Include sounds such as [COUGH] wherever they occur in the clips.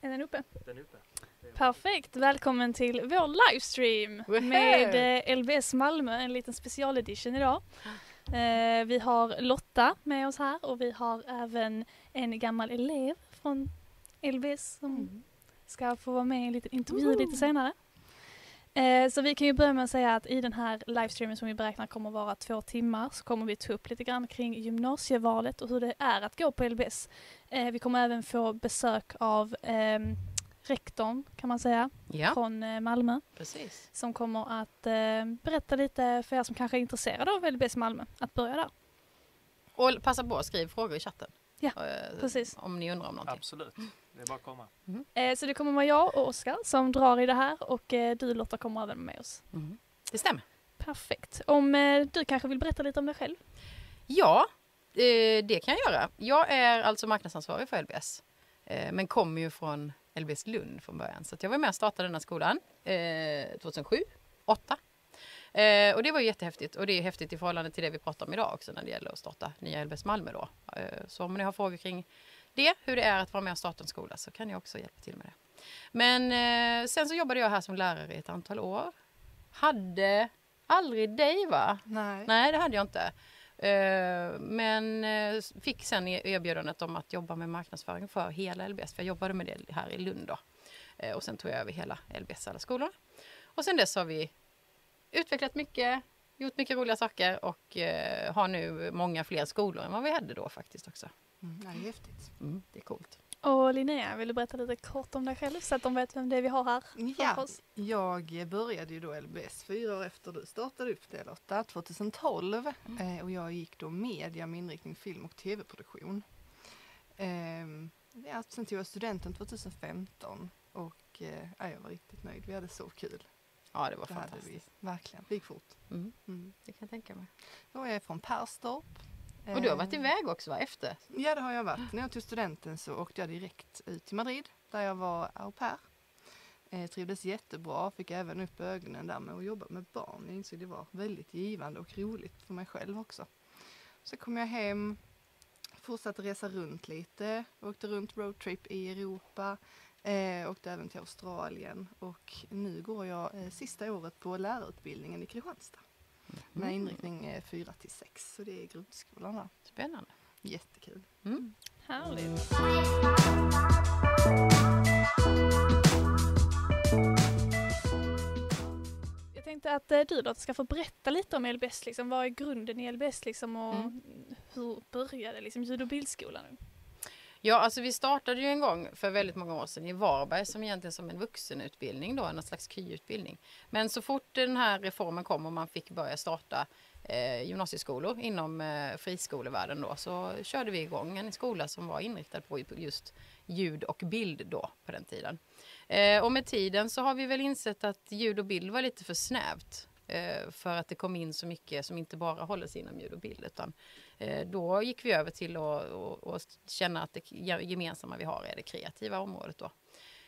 Är den uppe? Den är uppe. Perfekt, välkommen till vår livestream Woho! med eh, LBS Malmö, en liten specialedition idag. Eh, vi har Lotta med oss här och vi har även en gammal elev från LBS som ska få vara med i en liten intervju lite senare. Eh, så vi kan ju börja med att säga att i den här livestreamen som vi beräknar kommer vara två timmar så kommer vi ta upp lite grann kring gymnasievalet och hur det är att gå på LBS. Eh, vi kommer även få besök av ehm, rektorn kan man säga Ja, från eh, Malmö precis. som kommer att eh, berätta lite för er som kanske är intresserade av LBS Malmö att börja där. Och passa på att skriva frågor i chatten. Ja, Eh, precis. Om ni undrar om någonting. Absolut. Det är bara att komma. Eh, så det kommer vara jag och Oskar som drar i det här och eh, du Lotta kommer även med oss. Mhm. Det stämmer. Perfekt. Om eh, du kanske vill berätta lite om dig själv? Ja, eh, det kan jag göra. Jag är alltså marknadsansvarig för LBS. Eh, men kommer ju från LBS Lund från början. Så att jag var med och startade denna skolan eh, 2007, 2008. Eh, och det var ju jättehäftigt. Och det är häftigt i förhållande till det vi pratar om idag också när det gäller att starta nya LBS Malmö då. Eh, så om ni har frågor kring det, hur det är att vara med och starta en skola så kan jag också hjälpa till med det. Men eh, sen så jobbade jag här som lärare i ett antal år. Hade aldrig dig va? Nej. Nej, det hade jag inte. Eh, Men eh, fick sen e- erbjudandet om att jobba med marknadsföring för hela LBS. För jag jobbade med det här i Lund då. Eh, Och sen tog jag över hela LBS alla skolor. Och sen dess har vi utvecklat mycket, gjort mycket roliga saker och eh, har nu många fler skolor än vad vi hade då faktiskt också. Mm, det är häftigt. Mm, det är coolt. Och Linnea, vill du berätta lite kort om dig själv så att de vet vem det är vi har här Ja, oss? jag började ju då LBS fyra år efter du startade upp det Lotta, 2012. Eh, och jag gick då media med inriktning film och tv-produktion. Ehm, ja, sen tog jag studenten 2015 och eh, ja, jag var riktigt nöjd. Vi hade så kul. Ja, det var Det hade fantastiskt. vi. Verkligen. Det gick fort. Mm, Mm. det kan jag tänka mig. Och jag är från Perstorp. Och du har varit Ehm, iväg också va? Efter? Ja, det har jag varit. När jag tog studenten så åkte jag direkt ut till Madrid där jag var au pair. Eh, trivdes jättebra, fick även upp ögonen där med att jobba med barn. Jag insåg det var väldigt givande och roligt för mig själv också. Så kom jag hem, fortsatte resa runt lite, åkte runt roadtrip i Europa, eh, åkte även till Australien och nu går jag eh, sista året på lärarutbildningen i Kristianstad. Med inriktning eh, 4 till 6, så det är grundskolan där. Spännande. Jättekul. Mm. Härligt. Jag tänkte att eh, du då ska få berätta lite om LBS, liksom. vad är grunden i LBS liksom, och Mm. hur började liksom, ljud och bildskolan? nu? Ja, alltså vi startade ju en gång för väldigt många år sedan i Varberg som egentligen som en vuxenutbildning då, en slags KY-utbildning. Men så fort den här reformen kom och man fick börja starta eh, gymnasieskolor inom eh, friskolevärlden då så körde vi igång en skola som var inriktad på just ljud och bild då på den tiden. Eh, och med tiden så har vi väl insett att ljud och bild var lite för snävt. Eh, för att det kom in så mycket som inte bara håller sig inom ljud och bild utan Eh, Då gick vi över till att känna att det gemensamma vi har är det kreativa området. Då.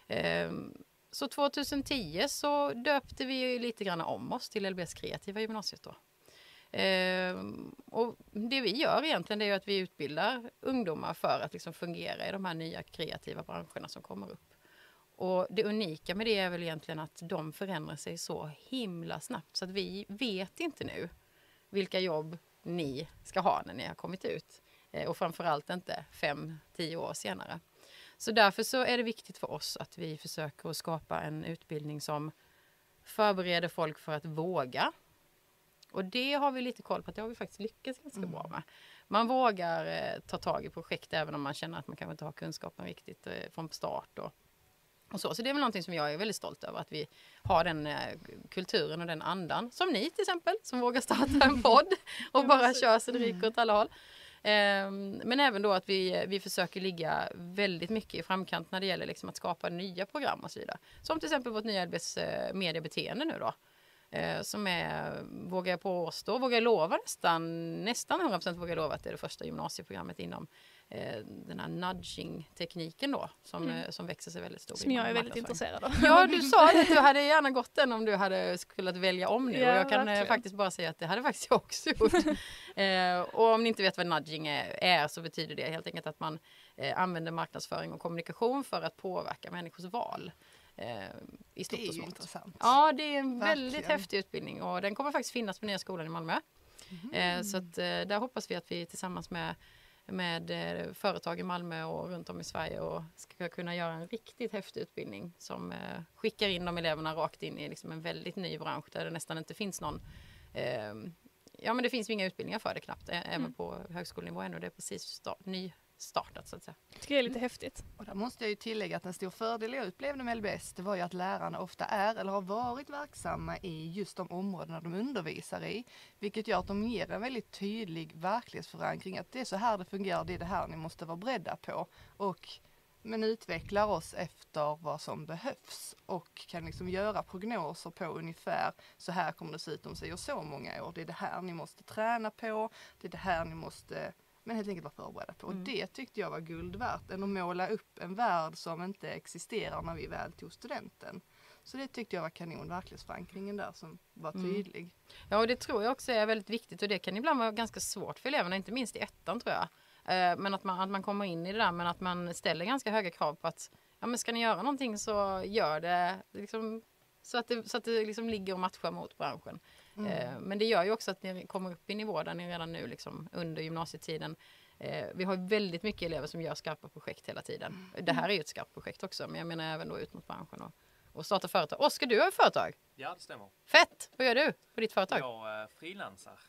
Ehm, så 2010 så döpte vi ju lite grann om oss till LBS kreativa gymnasiet. Då. Ehm, och det vi gör egentligen det är att vi utbildar ungdomar för att liksom fungera i de här nya kreativa branscherna som kommer upp. Och det unika med det är väl egentligen att de förändrar sig så himla snabbt så att vi vet inte nu vilka jobb ni ska ha när ni har kommit ut. Eh, Och framförallt inte fem, tio år senare. Så därför så är det viktigt för oss att vi försöker att skapa en utbildning som förbereder folk för att våga. Och det har vi lite koll på, att det har vi faktiskt lyckats ganska bra med. Man vågar eh, ta tag i projekt även om man känner att man kanske inte har kunskapen riktigt eh, från start. Och, och så. så det är väl någonting som jag är väldigt stolt över, att vi har den eh, kulturen och den andan. Som ni till exempel, som vågar starta en podd [LAUGHS] och bara kör så det ryker åt alla håll. Ehm, men även då att vi, vi försöker ligga väldigt mycket i framkant när det gäller liksom att skapa nya program och så vidare. Som till exempel vårt nya eh, mediebeteende nu då. Eh, som är, vågar jag påstå, vågar jag lova nästan, nästan 100% vågar jag lova att det är det första gymnasieprogrammet inom eh, den här nudging-tekniken då som, Mm. eh, som växer sig väldigt stor. Som jag är väldigt intresserad av. Ja, du sa att du [LAUGHS] hade gärna gått den om du hade skulle välja om nu. Ja, och jag kan eh, verkligen. faktiskt bara säga att det hade faktiskt jag också gjort. [LAUGHS] eh, och om ni inte vet vad nudging är, är så betyder det helt enkelt att man eh, använder marknadsföring och kommunikation för att påverka människors val. Eh, I stort Det är och ju smått. intressant. Ja, det är en Verkligen. väldigt häftig utbildning och den kommer faktiskt finnas på Nya skolan i Malmö. Eh, så att, eh, där hoppas vi att vi tillsammans med, med eh, företag i Malmö och runt om i Sverige och ska kunna göra en riktigt häftig utbildning som eh, skickar in de eleverna rakt in i liksom en väldigt ny bransch där det nästan inte finns någon eh, Ja men det finns ju inga utbildningar för det knappt, även Mm. på högskolenivå ännu. Det är precis sta- nystartat så att säga. tycker jag är lite häftigt. Och där måste jag ju tillägga att en stor fördel jag upplevde med LBS det var ju att lärarna ofta är eller har varit verksamma i just de områdena de undervisar i. Vilket gör att de ger en väldigt tydlig verklighetsförankring att det är så här det fungerar, det är det här ni måste vara beredda på. Och men utvecklar oss efter vad som behövs och kan liksom göra prognoser på ungefär så här kommer det se ut om sig och så många år. Det är det här ni måste träna på, det är det här ni måste men helt enkelt vara förberedda på. Mm. Och det tyckte jag var guld värt än att måla upp en värld som inte existerar när vi väl tog studenten. Så det tyckte jag var kanon, verklighetsförankringen där som var Mm. tydlig. Ja, och det tror jag också är väldigt viktigt och det kan ibland vara ganska svårt för eleverna, inte minst i ettan tror jag. Eh, Men att man, att man kommer in i det där men att man ställer ganska höga krav på att ja, men ska ni göra någonting så gör det liksom, så att det, så att det liksom ligger och matchar mot branschen. Mm. Eh, Men det gör ju också att ni kommer upp i nivå där ni redan nu liksom under gymnasietiden eh, vi har ju väldigt mycket elever som gör skarpa projekt hela tiden. Det här är ju ett skarpt projekt också, men jag menar även då ut mot branschen och, och starta företag. Oskar, du har ett företag. Ja, det stämmer. Fett! Vad gör du på ditt företag? Jag eh, frilansar.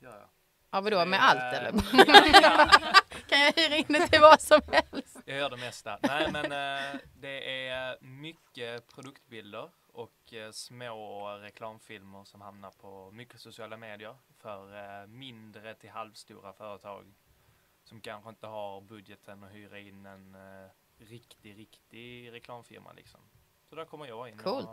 Gör jag. Ja, vadå, med allt eller? [LAUGHS] ja, [LAUGHS] Kan jag hyra in det till vad som helst? jag gör det mesta. Nej, men eh, det är mycket produktbilder och eh, små reklamfilmer som hamnar på mycket sociala medier för eh, mindre till halvstora företag som kanske inte har budgeten att hyra in en eh, riktig, riktig reklamfirma liksom. Så där kommer jag in Coolt.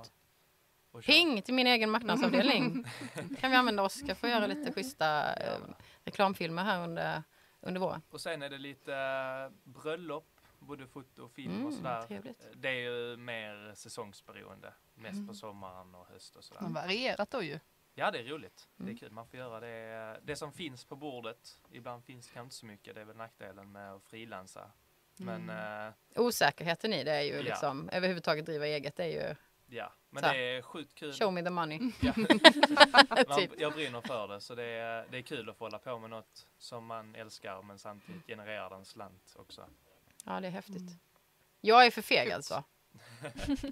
och, och. Ping till min egen marknadsavdelning. [LAUGHS] kan vi använda Oskar för att göra lite schyssta eh, reklamfilmer här under, under våren. Och sen är det lite eh, bröllop, både foto och film och Mm, sådär. trevligt. Det är ju mer säsongsberoende, mest Mm. på sommaren och höst och sådär. Men varierat då ju. Ja, det är roligt. Det Mm. är kul. Man får göra det, det som finns på bordet. Ibland finns det kanske inte så mycket. Det är väl nackdelen med att frilansa. Men, Mm. eh, Osäkerheten i det är ju Ja. liksom, överhuvudtaget driva eget, det är ju ja. Men Så. det är sjukt kul. show me the money. [LAUGHS] Ja. [LAUGHS] man, typ. jag brinner för det, så det är, det är kul att få hålla på med något som man älskar men samtidigt genererar en slant också. Ja, det är häftigt. Mm. Jag är för feg alltså.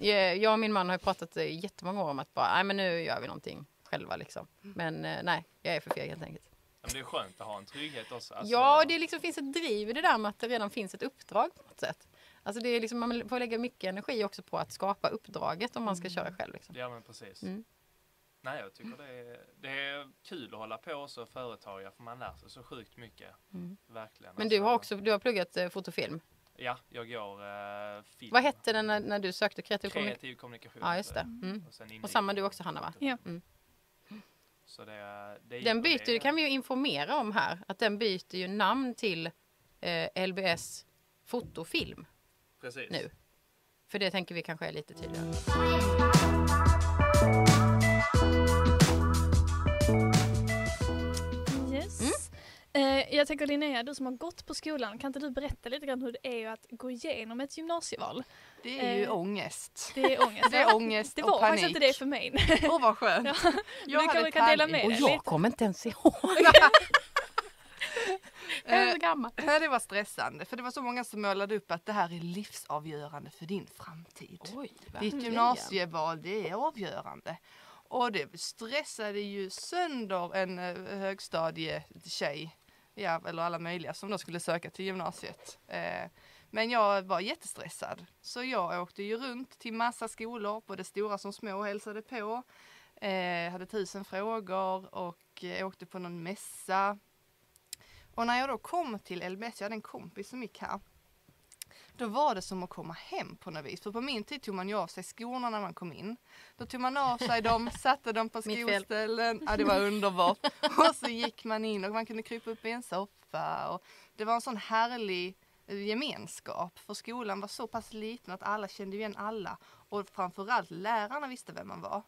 [LAUGHS] Jag och min man har pratat i jättemånga år om att bara, nej men nu gör vi någonting själva liksom. Men eh, nej, jag är för feg helt enkelt. Men det är skönt att ha en trygghet också. Alltså, Ja, det liksom finns ett driv i det där med att det redan finns ett uppdrag på något sätt. Alltså det är liksom, man får lägga mycket energi också på att skapa uppdraget om man ska köra själv. Liksom. Ja, men precis. Mm. Nej, jag tycker det är, det är kul att hålla på så företagare för man lär sig så sjukt mycket. Mm. Verkligen. Men du har Alltså, också du har pluggat eh, fotofilm. Ja, jag går eh, film. Vad hette den när, när du sökte kreativ? Kreativ kommunikation. Ja, just det. Mm. Och, sen Och samma du också, Hanna, va? Ja. Mm. Så det, det Den byter, det det kan vi ju informera om här, att den byter ju namn till eh, LBS fotofilm Precis. nu. För det tänker vi kanske är lite tydligare. Jag tänker Linnea, du som har gått på skolan, kan inte du berätta lite grann hur det är att gå igenom ett gymnasieval? Det är ju Eh, ångest. Det är ångest. [LAUGHS] Det är ångest Det och var panik. faktiskt inte det för mig. Åh vad skönt. [LAUGHS] Ja. Jag Du hade kanske kan dela med Och dig jag lite. kommer inte ens ihåg. [LAUGHS] Jag är Eh, så gammal. Ja, det var stressande för det var så många som målade upp att det här är livsavgörande för din framtid. Oj, Ditt gymnasieval det är avgörande. Och det stressade ju sönder en eh, högstadietjej, ja, eller alla möjliga som då skulle söka till gymnasiet. Eh, men jag var jättestressad. Så jag åkte ju runt till massa skolor, både stora som små, och hälsade på. Eh, hade tusen frågor och eh, åkte på någon mässa. Och när jag då kom till LBS, jag hade en kompis som gick här. Då var det som att komma hem på något vis. För på min tid tog man ju av sig skorna när man kom in. Då tog man av sig dem, [LAUGHS] satte dem på skoställen. Ja, det var underbart. [LAUGHS] Och så gick man in och man kunde krypa upp i en soffa. Och det var en sån härlig eh, gemenskap. För skolan var så pass liten att alla kände igen alla. Och framförallt lärarna visste vem man var.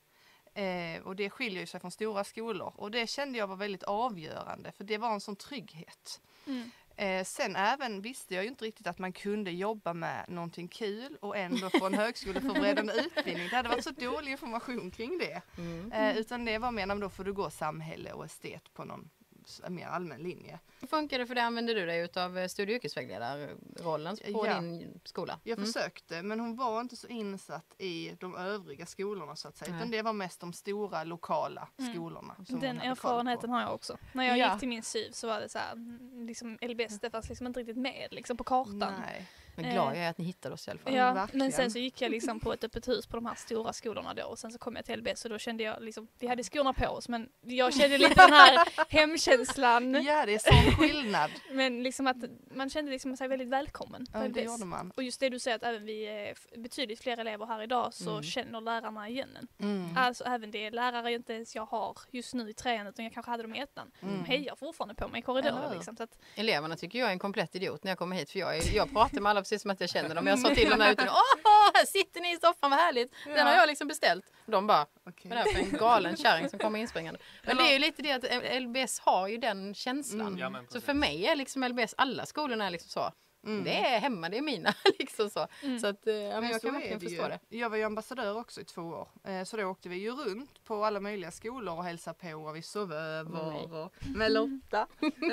Eh, och det skiljer sig från stora skolor. Och det kände jag var väldigt avgörande för det var en sån trygghet. Mm. Eh, sen även visste jag ju inte riktigt att man kunde jobba med någonting kul och ändå få en [LAUGHS] högskoleförberedande utbildning. Det hade varit så dålig information kring det. Mm. Eh, utan det var mer, då får du gå samhälle och estet på någon s- mer allmän linje. Hur funkar det för det? Använder du dig av studie och yrkesvägledarrollen på Ja. din skola? Jag Mm. försökte men hon var inte så insatt i de övriga skolorna så att säga. Nej. Utan det var mest de stora lokala Mm. skolorna. som Den erfarenheten har jag också. När jag Ja. gick till min syv så var det så här, mm, liksom LBS, det fanns liksom inte riktigt med liksom på kartan. Nej. Men glad jag är att ni hittade oss i alla fall. Ja, verkligen. men sen så gick jag liksom på ett öppet hus på de här stora skolorna då och sen så kom jag till LBS och då kände jag liksom, vi hade skorna på oss men jag kände lite den här [LAUGHS] hemkänslan. Ja det är sån skillnad. [LAUGHS] Men liksom att man kände liksom sig väldigt välkommen Ja, det gjorde man. Och just det du säger att även vi är betydligt fler elever här idag så Mm. känner lärarna igen en. Mm. Alltså även det lärare inte ens jag har just nu i trean utan jag kanske hade dem i ettan. Mm. De hejar fortfarande på mig i korridoren liksom. Så att, Eleverna tycker jag är en komplett idiot när jag kommer hit för jag, är, jag pratar med alla precis som att jag känner dem. Jag sa [LAUGHS] till dem där ute, åh här sitter ni i soffan, vad härligt. Den har jag liksom beställt. De bara, Okej. vad är det här för en galen kärring som kommer inspringande. [LAUGHS] Men det är ju lite det att LBS har ju den känslan. Mm. Ja, Så för mig är liksom LBS, alla skolorna är liksom så. Mm. Det är hemma, det är mina. [LAUGHS] liksom så mm. så att, eh, ja, men Men jag så kan verkligen det förstå ju. det. Jag var ju ambassadör också i två år. Eh, Så då åkte vi ju runt på alla möjliga skolor och hälsade på och vi sov över och [LAUGHS] med Lotta.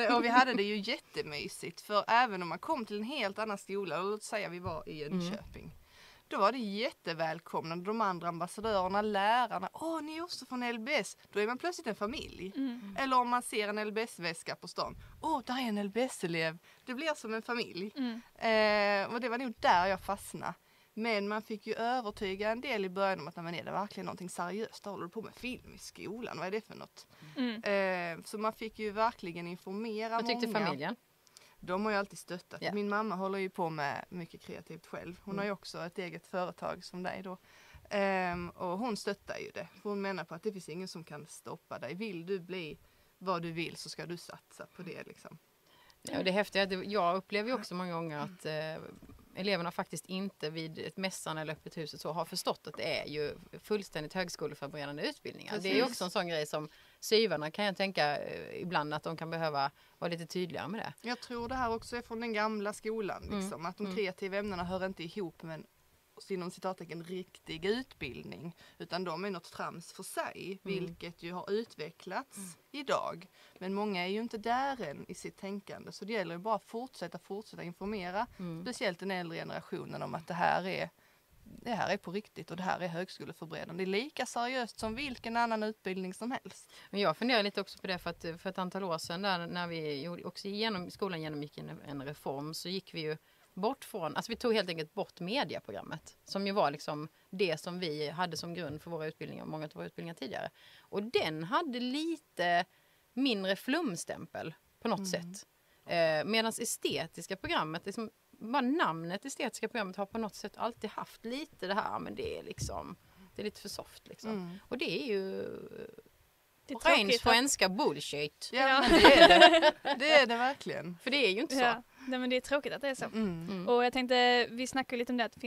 Eh, Och vi hade det ju [LAUGHS] jättemysigt för även om man kom till en helt annan skola, låt säga vi var i Jönköping. Då var det jättevälkomnande, de andra ambassadörerna, lärarna. Åh, ni är också från LBS. Då är man plötsligt en familj. mm. Eller om man ser en LBS-väska på stan. Åh, där är en LBS-elev. Det blir som en familj. Mm. Eh, och det var nog där jag fastnade. Men man fick ju övertyga en del i början om att nej, men är det verkligen någonting seriöst? Håller du på med film i skolan? Vad är det för något? Mm. Eh, så man fick ju verkligen informera Vad tyckte många. familjen? De har ju alltid stöttat. Ja. Min mamma håller ju på med mycket kreativt själv. Hon Mm. har ju också ett eget företag som dig då. Ehm, och hon stöttar ju det. För hon menar på att det finns ingen som kan stoppa dig. Vill du bli vad du vill så ska du satsa på det liksom. Ja, och det häftiga är att jag upplever ju också många gånger att eh, eleverna faktiskt inte vid ett mässan eller öppet huset så har förstått att det är ju fullständigt högskoleförberedande utbildningar. Det är ju Precis. också en sån grej som syvarna kan jag tänka eh, ibland att de kan behöva vara lite tydligare med det. Jag tror det här också är från den gamla skolan. Mm. Liksom, Att de Mm. kreativa ämnena hör inte ihop med en inom citattecken riktig utbildning. Utan de är något trams för sig. Mm. Vilket ju har utvecklats idag. Men många är ju inte där än i sitt tänkande. Så det gäller ju bara att fortsätta, fortsätta informera. Mm. Speciellt den äldre generationen om att det här är det här är på riktigt och det här är högskoleförberedande. Det är lika seriöst som vilken annan utbildning som helst. Men jag funderar lite också på det för att för ett antal år sedan där, när vi gjorde, också genom, skolan genomgick en, en reform så gick vi ju bort från, alltså vi tog helt enkelt bort mediaprogrammet som ju var liksom det som vi hade som grund för våra utbildningar, många av våra utbildningar tidigare. Och den hade lite mindre flumstämpel på något sätt. Eh, Medan estetiska programmet, liksom, bara namnet estetiska programmet har på något sätt alltid haft lite det här, men det är liksom, det är lite för soft liksom. Mm. Och det är ju Det är ren svenska bullshit. Ja, Ja. men det är det. Det är det verkligen. För det är ju inte så. Ja, nej, men det är tråkigt att det är så. Mm. Mm. Och jag tänkte, vi snackade lite om det att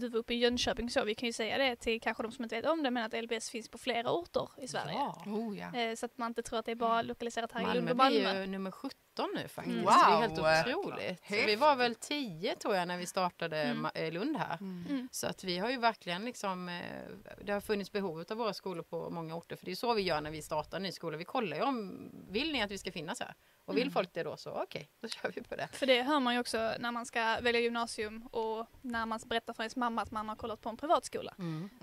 du var uppe i Jönköping så, vi kan ju säga det till kanske de som inte vet om det, men att LBS finns på flera orter i Sverige. Ja. Oh, ja. Eh, Så att man inte tror att det är bara lokaliserat här i Lund Malmö och blir Malmö. ju nummer 17 nu faktiskt. Mm. Det är Wow. helt otroligt. Häftigt. Vi var väl 10 tror jag när vi startade Mm. Eh, Lund här. Mm. Mm. Så att vi har ju verkligen liksom, eh, det har funnits behov av våra skolor på många orter. För det är så vi gör när vi startar en ny skola. Vi kollar ju om, vill ni att vi ska finnas här? Och vill Mm. folk det då så okej, då kör vi på det. För det hör man ju också när man ska välja gymnasium och när man berättar för ens mamma att man har kollat på en privatskola.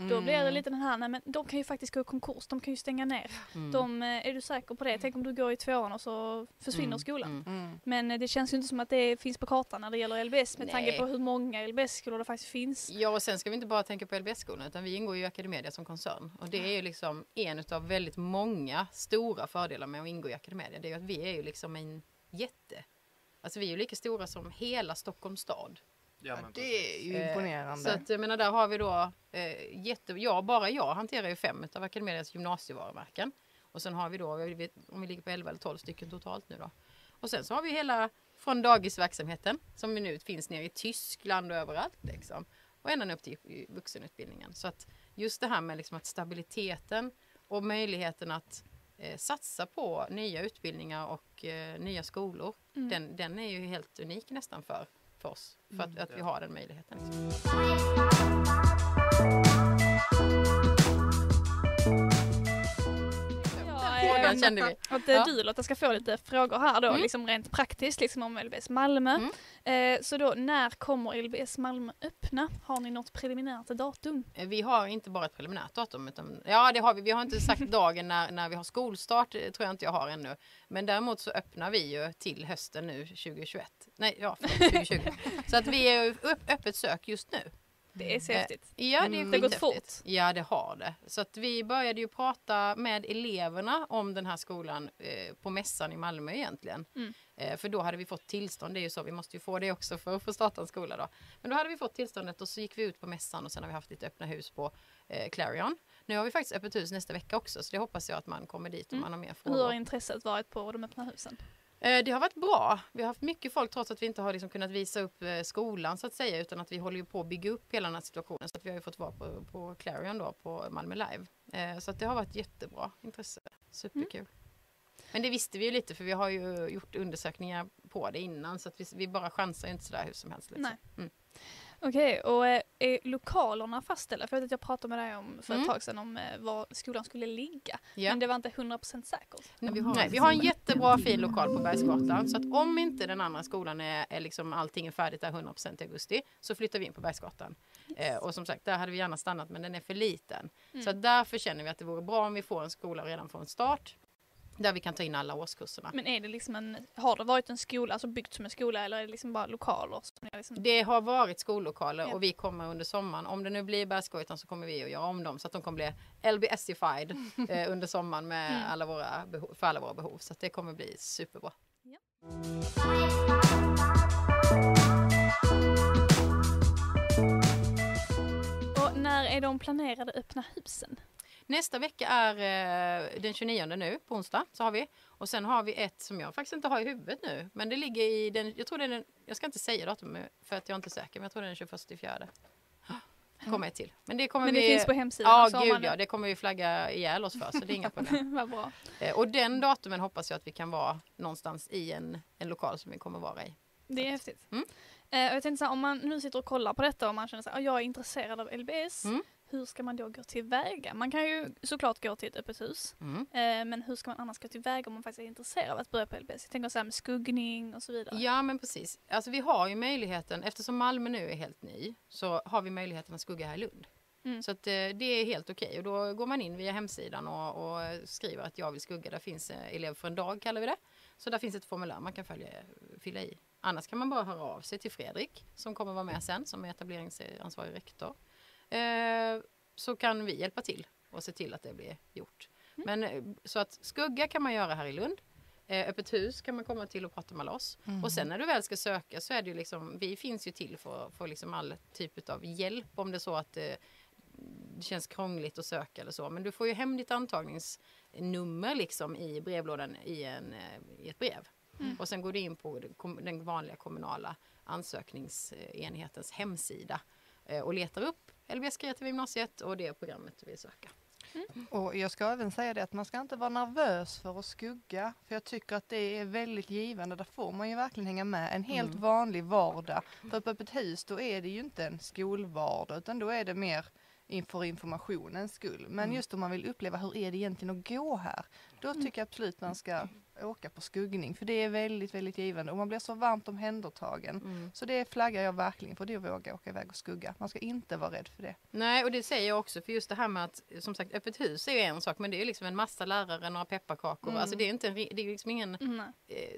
Då blir det lite den här, nej men de kan ju faktiskt gå i konkurs, de kan ju stänga ner. Mm. De, eh, är du säker på det? Tänk om du går i tvåan och så försvinner Mm, skolan. mm. Mm. Men eh, det känns ju inte som att det finns på kartan när det gäller LBS med tanke Nej. på hur många LBS-skolor det faktiskt finns. Ja, och sen ska vi inte bara tänka på LBS-skolan utan vi ingår ju i Academedia som koncern. Och det är ju liksom en av väldigt många stora fördelar med att ingå i Academedia. Det är ju att vi är ju liksom en jätte. Alltså vi är ju lika stora som hela Stockholms stad. Ja, Ja, men det är ju Eh, imponerande. Så att jag menar där har vi då eh, jätte, ja, bara jag hanterar ju fem av Academedias gymnasievarumärken. Och sen har vi då, om vi ligger på 11 eller 12 stycken totalt nu då. Och sen så har vi hela från dagisverksamheten som nu finns nere i Tyskland och överallt liksom. Och ända upp till vuxenutbildningen. Så att just det här med liksom att stabiliteten och möjligheten att eh, satsa på nya utbildningar och eh, nya skolor. Mm. Den, den är ju helt unik nästan för, för oss. För att, att vi har den möjligheten. Liksom. Ehm, kände vi. Att eh, Ja. du Lotta ska få lite frågor här då, Mm. liksom rent praktiskt, liksom om LBS Malmö. Mm. Eh, så då, när kommer LBS Malmö öppna? Har ni något preliminärt datum? Eh, Vi har inte bara ett preliminärt datum. Utan, ja, det har vi. Vi har inte [LAUGHS] sagt dagen när, när vi har skolstart. Det tror jag inte jag har ännu. Men däremot så öppnar vi ju till hösten nu 2021. Nej, ja, förlåt, 2020. [LAUGHS] så att vi är öppet sök just nu. Det är så Eh, häftigt. Ja, det är Mm. Det har gått fort. Ja, det har det. Så att vi började ju prata med eleverna om den här skolan eh, på mässan i Malmö egentligen. Mm. Eh, för då hade vi fått tillstånd, det är ju så, vi måste ju få det också för att få starta en skola då. Men då hade vi fått tillståndet och så gick vi ut på mässan och sen har vi haft lite öppna hus på eh, Clarion. Nu har vi faktiskt öppet hus nästa vecka också så det hoppas jag att man kommer dit om Mm. man har mer Hur frågor. har intresset varit på de öppna husen? Eh, Det har varit bra. Vi har haft mycket folk trots att vi inte har liksom kunnat visa upp eh, skolan så att säga utan att vi håller på att bygga upp hela den här situationen så att vi har ju fått vara på, på Clarion då på Malmö Live. Eh, Så att det har varit jättebra intresse. Superkul. Men det visste vi ju lite för vi har ju gjort undersökningar på det innan så att vi, vi bara chansar inte sådär hur som helst. Liksom. Nej. Mm. Okej, och eh, är lokalerna fastställda? För jag vet att jag pratade med dig om för ett Mm. tag sedan om eh, var skolan skulle ligga. Ja. Men det var inte 100% säkert. Nej, vi, har, Nej, vi har en jättebra fin lokal på Bergsgatan. Så att om inte den andra skolan är, är liksom allting är färdigt där 100% i augusti så flyttar vi in på Bergsgatan. Eh, och som sagt, där hade vi gärna stannat men den är för liten. Mm. Så att därför känner vi att det vore bra om vi får en skola redan från start. Där vi kan ta in alla årskurserna. Men är det liksom en, har det varit en skola, alltså byggt som en skola eller är det liksom bara lokaler? Liksom, Det har varit skollokaler Ja. och vi kommer under sommaren, om det nu blir Bergsgatan så kommer vi att göra om dem så att de kommer bli LBSified [LAUGHS] eh, under sommaren med Mm. alla våra behov, för alla våra behov. Så att det kommer bli superbra. och när är de planerade öppna husen? Nästa vecka är eh, den 29 nu, på onsdag, så har vi. Och sen har vi ett som jag faktiskt inte har i huvudet nu. Men det ligger i den, jag tror det är den, jag ska inte säga datum för att jag är inte säker, men jag tror det är den 21 i fjärde. Kommer ett till. Men det kommer Men det vi... finns på hemsidan Ja, gud man- ja, det kommer vi flagga ihjäl oss för, så det är inga [LAUGHS] problem. Vad bra. Eh, och den datumen hoppas jag att vi kan vara någonstans i en, en lokal som vi kommer vara i. Det är häftigt. Mm. Eh, jag tänkte så här, om man nu sitter och kollar på detta och man känner att jag är intresserad av LBS. Mm. Hur ska man då gå tillväga? Man kan ju såklart gå till ett öppet hus. Mm. Eh, men hur ska man annars gå tillväga om man faktiskt är intresserad av att börja på LBS? Jag tänker så här med skuggning och så vidare. Ja men precis. Alltså vi har ju möjligheten, eftersom Malmö nu är helt ny, så har vi möjligheten att skugga här i Lund. Mm. Så att, eh, det är helt okej och då går man in via hemsidan och, och skriver att jag vill skugga. Där finns eh, elev för en dag kallar vi det. Så där finns ett formulär man kan följa, fylla i. Annars kan man bara höra av sig till Fredrik som kommer vara med sen som är etableringsansvarig rektor. Eh, så kan vi hjälpa till och se till att det blir gjort. Men eh, så att skugga kan man göra här i Lund. Eh, öppet hus kan man komma till och prata med oss. Och sen när du väl ska söka så är det ju liksom, vi finns ju till för, för liksom all typ av hjälp om det är så att eh, det känns krångligt att söka eller så. Men du får ju hem ditt antagningsnummer liksom i brevlådan i, en, i ett brev. Mm. Och sen går du in på den vanliga kommunala ansökningsenhetens hemsida och letar upp LBS Kreativa Gymnasiet och det programmet du vill söka. Och jag ska även säga det att man ska inte vara nervös för att skugga. För jag tycker att det är väldigt givande. Där får man ju verkligen hänga med. En helt Mm. vanlig vardag. För på öppet hus då är det ju inte en skolvardag utan då är det mer inför informationens skull. Men Mm. just om man vill uppleva hur är det egentligen att gå här. Då tycker jag absolut man ska åka på skuggning. För det är väldigt, väldigt givande. Och man blir så varmt omhändertagen. Mm. Så det flaggar jag verkligen för. Det är att våga åka iväg och skugga. Man ska inte vara rädd för det. Nej, och det säger jag också, för just det här med att, som sagt, öppet hus är ju en sak, men det är liksom en massa lärare, några pepparkakor. Mm. Alltså det är inte en, det är liksom ingen Mm,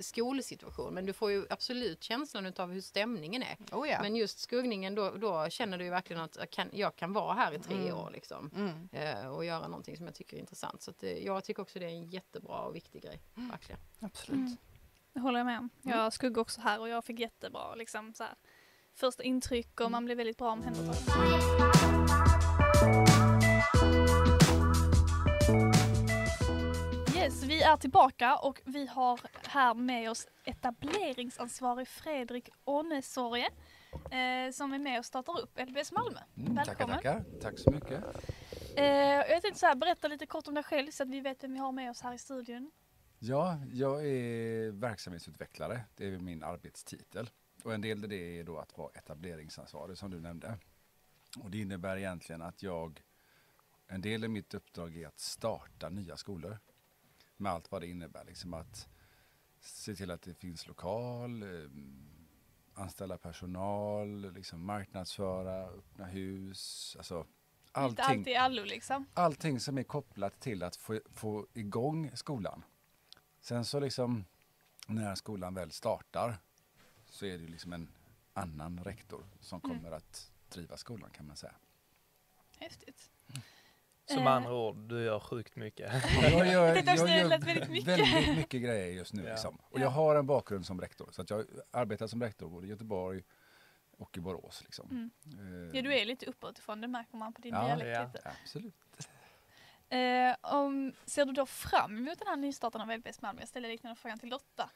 skolsituation, men du får ju absolut känslan av hur stämningen är. Oh ja. Men just skuggningen, då, då känner du ju verkligen att jag kan, jag kan vara här i tre Mm. år liksom. Mm. Eh, och göra någonting som jag tycker är intressant. Så att, eh, jag tycker också det är en jättebra och viktig grej. Verkligen. Absolut. Mm. Det håller jag med om. Mm. Jag skuggade också här och jag fick jättebra liksom så här, första intryck och man blir väldigt bra omhändertagen. Yes, vi är tillbaka och vi har här med oss etableringsansvarig Fredrik Ånesorge eh, som är med och startar upp LBS Malmö. Mm, tackar, Välkommen. tackar. Tack så mycket. Eh, jag tänkte så här, berätta lite kort om dig själv så att vi vet vem vi har med oss här i studion. Ja, jag är verksamhetsutvecklare. Det är min arbetstitel. Och en del av det är då att vara etableringsansvarig som du nämnde. Och det innebär egentligen att jag, en del av mitt uppdrag är att starta nya skolor. Med allt vad det innebär. Liksom att se till att det finns lokal, eh, anställa personal, liksom marknadsföra, öppna hus. Alltså allting. allt i allo liksom. allting som är kopplat till att få, få igång skolan. Sen så liksom när skolan väl startar så är det ju liksom en annan rektor som Mm. kommer att driva skolan kan man säga. Häftigt. Så Eh. andra ord, du gör sjukt mycket. Jag gör, [LAUGHS] jag gör väldigt mycket. väldigt mycket grejer just nu. Ja. Liksom. Och Ja. jag har en bakgrund som rektor så att jag arbetar som rektor både i Göteborg och i Borås. Liksom. Mm. Eh, Ja, du är lite uppåtifrån, det märker man på din Ja, dialekt ja. lite. Absolut. Eh, om, ser du då fram emot den här nystarten av LBS Malmö? Jag ställer liknande frågan till Lotta.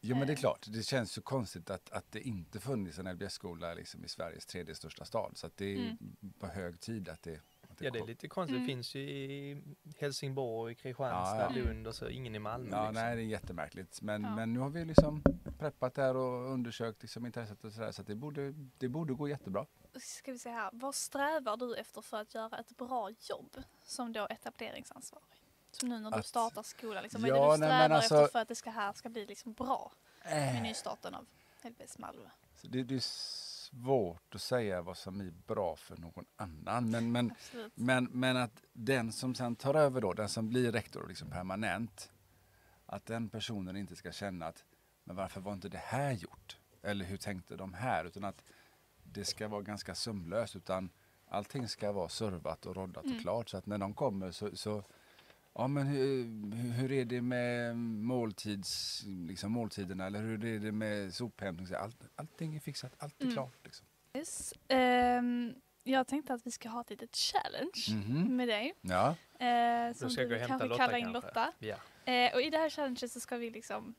Jo men det är Eh. klart, det känns ju konstigt att, att det inte funnits en LBS-skola liksom i Sveriges tredje största stad. Så det är Mm. på hög tid att det, det Ja, det är lite konstigt. Mm. Det finns ju i Helsingborg, Kristianstad, Ja, ja. Lund och så ingen i Malmö. Ja, liksom. nej det är jättemärkligt. Men, Ja. men nu har vi liksom preppat där och undersökt liksom intresset och sådär. Så att det borde, det borde gå jättebra. Ska vi se här, vad strävar du efter för att göra ett bra jobb som då etableringsansvarig? Som nu när du Att- startar skolan, liksom, Ja, vad är det du nej, strävar alltså- efter för att det ska här ska bli liksom bra med Äh, nystarten av LBS Malmö? så det, det är svårt att säga vad som är bra för någon annan. Men, men, Absolut. men, men att den som sen tar över då, den som blir rektor liksom permanent. Att den personen inte ska känna att men varför var inte det här gjort? Eller hur tänkte de här? Utan att det ska vara ganska sömlöst. Utan allting ska vara servat och roddat Mm. och klart. Så att när de kommer så, så Ja men hur, hur- är det med måltids, liksom måltiderna eller hur är det med sophämtning? Så Allt, allting är fixat, allt är Mm. klart. Liksom. Yes. Ehm, jag tänkte att vi ska ha ett litet challenge Mhm. med dig. Ja, Eh, som Då ska jag gå du och hämta kanske Lotta kallar in kanske. Lotta. Ja. Eh, och i det här challenget så ska vi liksom,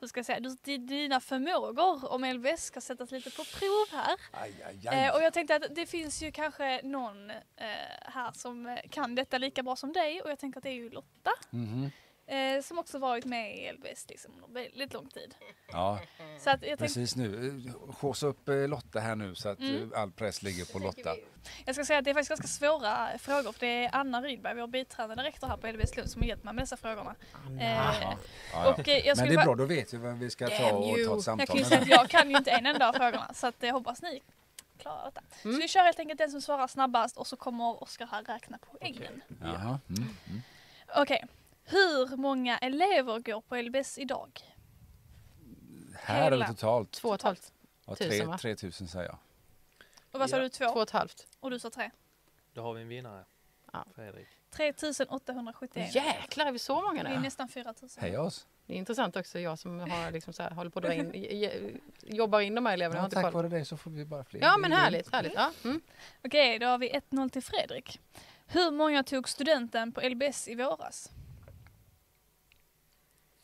hur ska jag säga, dina förmågor om LBS ska sättas lite på prov här. aj, aj, aj. Eh, och jag tänkte att det finns ju kanske någon eh, här som kan detta lika bra som dig och jag tänker att det är ju Lotta Mhm. Eh, som också varit med i LBS liksom väldigt lång tid. Ja, Så att jag, precis nu. Eh, Skjuts upp eh, Lotta här nu så att Mm. eh, all press ligger på Lotta. jag ska säga att det är faktiskt ganska svåra frågor för det är Anna Rydberg, vår biträdande rektor här på LBS Lund som har hjälpt mig med dessa frågorna. Eh, Ja, ja, ja. och, eh, jag Men det är bara- bra, då vet vi vem vi ska ta och ta ett Jag samtal kan säga att jag kan ju inte en enda av frågorna så att jag hoppas ni klarar detta. Så Mm. vi kör helt enkelt den som svarar snabbast och så kommer Oskar här räkna poängen. Jaha. Mm. Mm. Okej. Hur många elever går på LBS idag? Här Hela. eller totalt? Två och ett halvt. Ja, tusen, tre, va? 3000 säger jag. Och vad sa Ja. du? Två Två? och ett halvt. Och du sa tre? Då har vi en vinnare. Ja. Fredrik. 3871. Jäklar, är vi så många Det är nu? nästan 4000. Heja oss! Det är intressant också, jag som har liksom så här, håller på att dra in, [LAUGHS] j- j- jobbar in de här eleverna. Jag har Ja, inte tack koll. vare dig så får vi bara fler. Ja Det men är härligt, grymt. härligt. Ja. Mm. Okej, då har vi 1-0 till Fredrik. Hur många tog studenten på LBS i våras?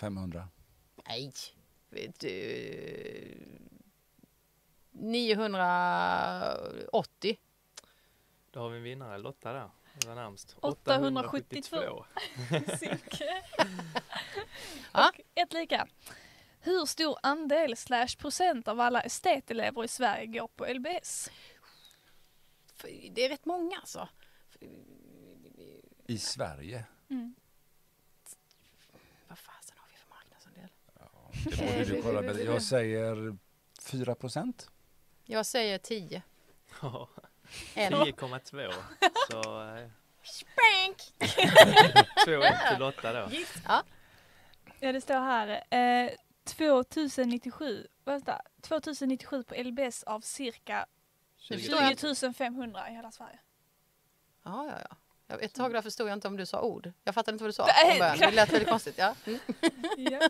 500. Nej, vet du. 980. Då har vi en vinnare, Lotta där. Det var närmst. 872. [LAUGHS] Silke. [LAUGHS] Ja. Och ett lika. Hur stor andel slash procent av alla estetelever i Sverige går på LBS? Det är rätt många alltså. I Sverige. Mm. Vad fasen har vi för marknadsandel? Det borde du kolla bättre. Jag säger 4 procent. Jag säger 10. Ja, En. 10,2. Så eh, Spank! [LAUGHS] 2-1 till Lotta då. Ja. Ja, det står här. Eh, 2097, vänta, 2097 på LBS av cirka Det förstår jag 20 500 i hela Sverige. Ja, ja, ja. Jag- Ett tag där förstod jag inte om du sa ord. Jag fattade inte vad du sa från början. Det lät väldigt konstigt. Ja. Mm. [LAUGHS] Ja.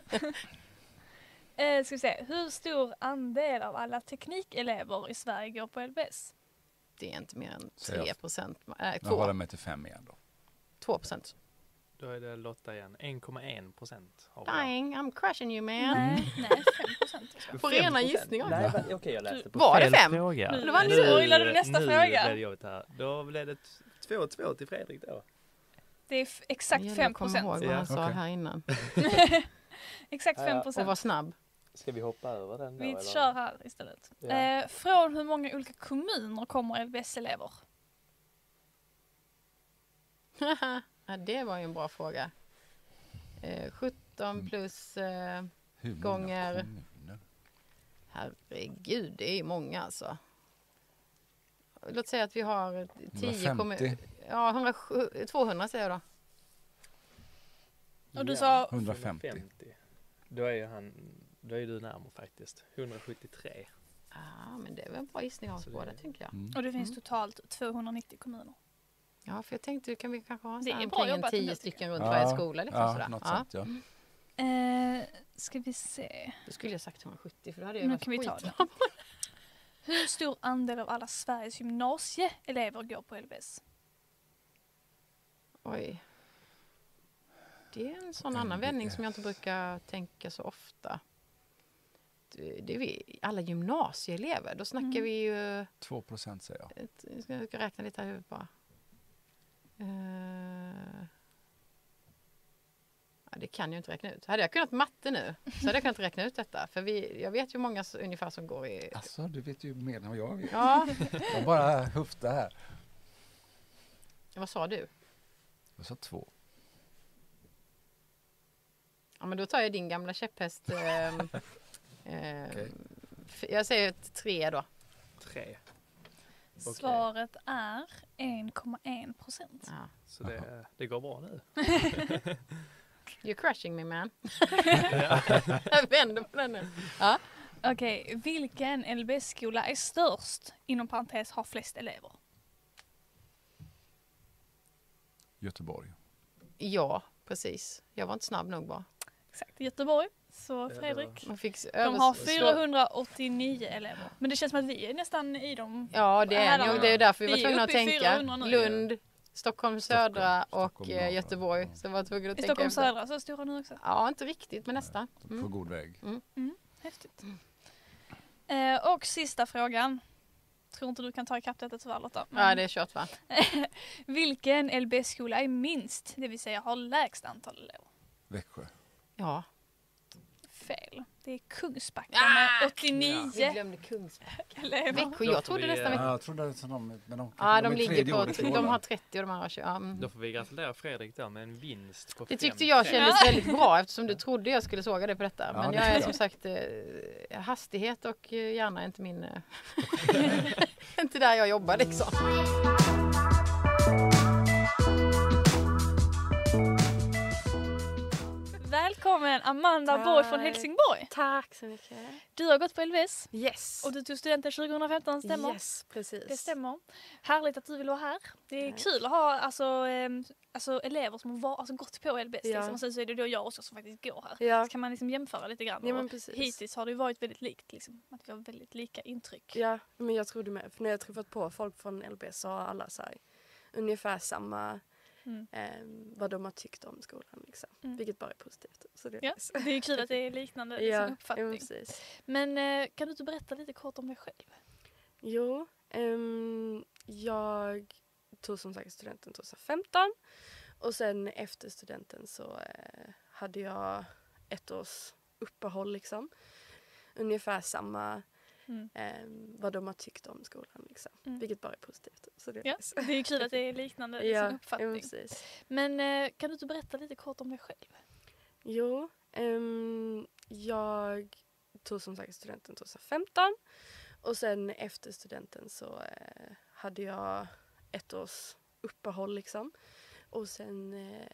Eh, ska vi se, hur stor andel av alla teknikelever i Sverige går på LBS? Det är inte mer än Säger jag. 3 procent. Nej, Jag håller 2, mig till fem igen då. 2 procent. Då är det Lotta igen. 1,1 procent. Dying, I'm crushing you man. Nej, [LAUGHS] nej 5 procent. På rena gissningar. Nej, okej jag läste på Var det fel fem? fråga. Nu Det var nu spoilade du nästa nu fråga. blev det jobbigt här. Då blev det 2-2 till Fredrik då. Det är exakt 5 Kom ihåg procent. vad Ja, han sa okej. här innan. [LAUGHS] Exakt Ja, 5 ja. Och var procent. snabb. Ska vi hoppa över den då? Vi eller? kör här istället. Ja. Eh, från hur många olika kommuner kommer LBS-elever? [LAUGHS] ja, det var ju en bra fråga. Eh, 17 plus, eh, Hur många Gånger- kommuner? herregud det är ju många alltså. Låt säga att vi har 10 kommuner. 150? Ja, 107, 200 säger jag då. Och du Ja, sa 150. 150. Då är ju han, då är du närmare faktiskt. 173. Ja, men det är väl en bra gissning av oss båda tänker jag. Mm. och det finns Mm. totalt 290 kommuner. Ja, för jag tänkte kan vi kanske ha Det så är här bra omkring en jobbat 10 ändå, stycken runt Ja, varje skola. Liksom, Ja, sådär. något ja. sånt ja. Eh, ska vi se. Då skulle jag sagt 170 för då hade jag Nu kan vi ta det. [LAUGHS] Hur stor andel av alla Sveriges gymnasieelever går på LBS? Oj. Det är en sån Mm, annan vändning är- som jag inte brukar tänka så ofta. Det, det är vi, alla gymnasieelever, då snackar Mm. vi ju... 2 procent säger jag. Ett, jag ska ska räkna lite här i huvudet bara. Eh, ja, det kan jag inte räkna ut. Hade jag kunnat matte nu så hade jag kunnat räkna ut detta. För vi, jag vet ju många ungefär som går i... Alltså, du vet ju mer än vad jag vet. Ja, Jag bara höftar här. vad sa du? Jag sa två. Ja, men då tar jag din gamla käpphäst. ehm, ehm, f- Jag säger tre då. 3. Svaret är 1,1 procent. Ja. Så det, det går bra nu. [LAUGHS] You're crushing me man. [LAUGHS] jag vänder på den nu. Okej, vilken LBS-skola är störst? Inom parentes har flest elever. Göteborg. Ja, precis. Jag var inte snabb nog bara. Exakt, Göteborg. Så Fredrik. Man fick s- De har slå- 489 elever. Men det känns som att vi är nästan i dem. Ja, det är och Det är därför vi var tvungna att tänka. 400 nu. Lund, Stockholm södra Stockholm, och Stockholm. Göteborg. Ja. Så jag var tvungen att I tänka Stockholm efter. södra så stora nu också. Ja, inte riktigt, men nästan. På Mm. god väg. Häftigt. Eh, och sista frågan. Tror inte du kan ta ikapp detta tyvärr Lotta. men Ja, det är kört va? [LAUGHS] Vilken LBS-skola är minst? Det vill säga har lägst antal elever. Växjö. Ja. Fel. Det är Kungsbacka Ah! med 89 Vi glömde Kungsbacka. elever. Växjö, jag trodde nästan eh, Växjö. Ja, jag trodde att de, men de, Ja, är de ligger på, de har år, 30 och de andra 20. Ja, mm. Då får vi gratulera Fredrik då med en vinst på Det tyckte jag kändes väldigt bra eftersom du trodde jag skulle såga dig på detta. Ja, Men det jag är som sagt, eh, hastighet och eh, hjärna är inte min... eh, [LAUGHS] [LAUGHS] inte där jag jobbar liksom. Välkommen Amanda Tack. Borg från Helsingborg. Tack så mycket. Du har gått på LVS Yes. och du tog studenten 2015, stämmer? Yes, precis. Det stämmer. Härligt att du vill vara här. Det är Tack. kul att ha alltså, ehm, alltså, elever som har alltså, gått på LBS. Ja. Liksom. Och sen så är det då jag också som faktiskt går här. Ja, Så kan man liksom jämföra lite grann. ja men precis. hittills har det varit väldigt likt. Liksom. Att vi har väldigt lika intryck. Ja, men jag trodde med. För när jag träffat på folk från LBS så har alla så här, ungefär samma Mm. ehm, vad de har tyckt om skolan. Liksom. Mm. Vilket bara är positivt. Så det är Ja, det är kul att det är liknande [LAUGHS] liksom, ja, ja, uppfattning. precis. Men eh, kan du inte berätta lite kort om dig själv? Jo, ehm, jag tog som sagt studenten 2015 och sen efter studenten så eh, hade jag ett års uppehåll liksom. Ungefär samma Mm. ehm, vad de har tyckt om skolan liksom. Mm. Vilket bara är positivt. Så det är Ja, nice. det är kul att det är [LAUGHS] liknande liksom, ja, ja, uppfattning. precis. Men eh, kan du inte berätta lite kort om dig själv? Jo, ehm, jag tog som sagt studenten 2015 och sen efter studenten så eh, hade jag ett års uppehåll liksom. Och sen eh,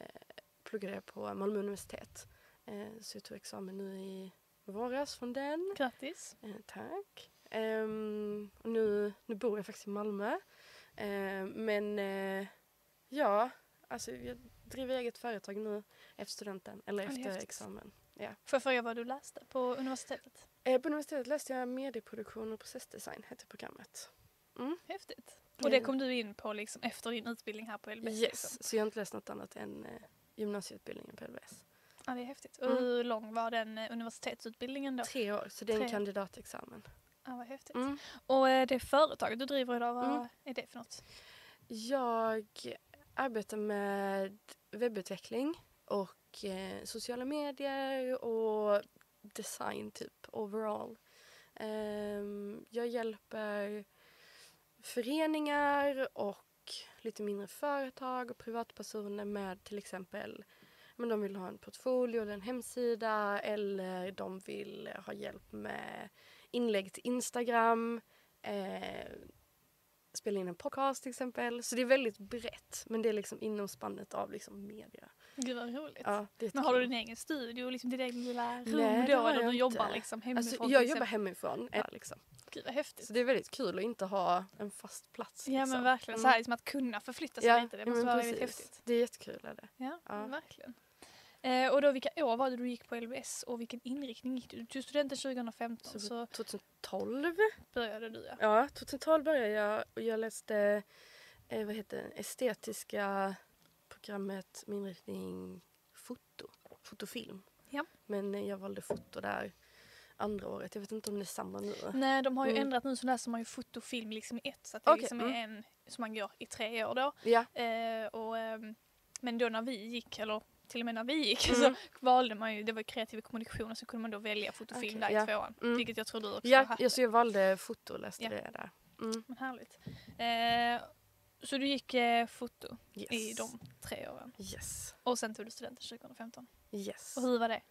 pluggade jag på Malmö universitet. Eh, så jag tog examen nu i våras från den. Grattis! Eh, tack. Ehm, och nu, nu bor jag faktiskt i Malmö. Ehm, men eh, ja, alltså jag driver eget företag nu efter studenten. Eller Ja, efter häftigt. examen. Får jag fråga vad du läste på universitetet? Eh, på universitetet läste jag medieproduktion och processdesign, hette programmet. Häftigt. Och det kom du in på liksom efter din utbildning här på LBS? Yes, Liksom. så jag har inte läst något annat än eh, gymnasieutbildningen på LBS. Ja, det är häftigt. Och Mm. hur lång var den eh, universitetsutbildningen då? Tre år, så det är en Tre. kandidatexamen. Ja, vad häftigt. Mm. Och eh, det företaget du driver idag, vad Mm. är det för något? Jag arbetar med webbutveckling och eh, sociala medier och design typ overall. Ehm, jag hjälper föreningar och lite mindre företag och privatpersoner med till exempel men de vill ha en portfolio eller en hemsida eller de vill ha hjälp med inlägg till Instagram. Eh, spela in en podcast till exempel. Så det är väldigt brett men det är liksom inom spannet av liksom media. Gud vad roligt. Ja, Men har du din egen studio, liksom ditt eget lilla rum Nej, då? Eller du jobbar liksom hemifrån? Alltså, jag jobbar hemifrån. Ja, liksom. Gud vad häftigt. Så det är väldigt kul att inte ha en fast plats. Ja liksom. men verkligen, Mm. så här liksom att kunna förflytta sig Ja, lite, det ja, måste vara väldigt häftigt. Det är jättekul. Är det. Ja, Ja. verkligen. Eh, och då vilka år var det du gick på LBS och vilken inriktning gick du? Du tog studenten 2015 Så, så 2012. började du ja. Ja, 2012 började jag och jag läste eh, vad heter det, estetiska programmet med inriktning foto, fotofilm. Ja. Men jag valde foto där andra året. Jag vet inte om det är samma nu. Nej de har ju Mm. ändrat nu så läser man ju fotofilm liksom i ett så att det Okej, liksom är mm. en som man går i tre år då. Ja, Eh, och, ehm, men då när vi gick, eller till och med när vi gick Mm. så valde man ju, det var kreativ kommunikation och så kunde man då välja fotofilm Okej, där ja. i tvåan. Mm. Vilket jag tror du också ja, haft. ja så jag valde foto och läste Ja. det där. Mm. Men härligt. Eh, så du gick eh, foto Yes. i de tre åren. Yes. Och sen tog du studenten 2015. Yes. Och hur var det?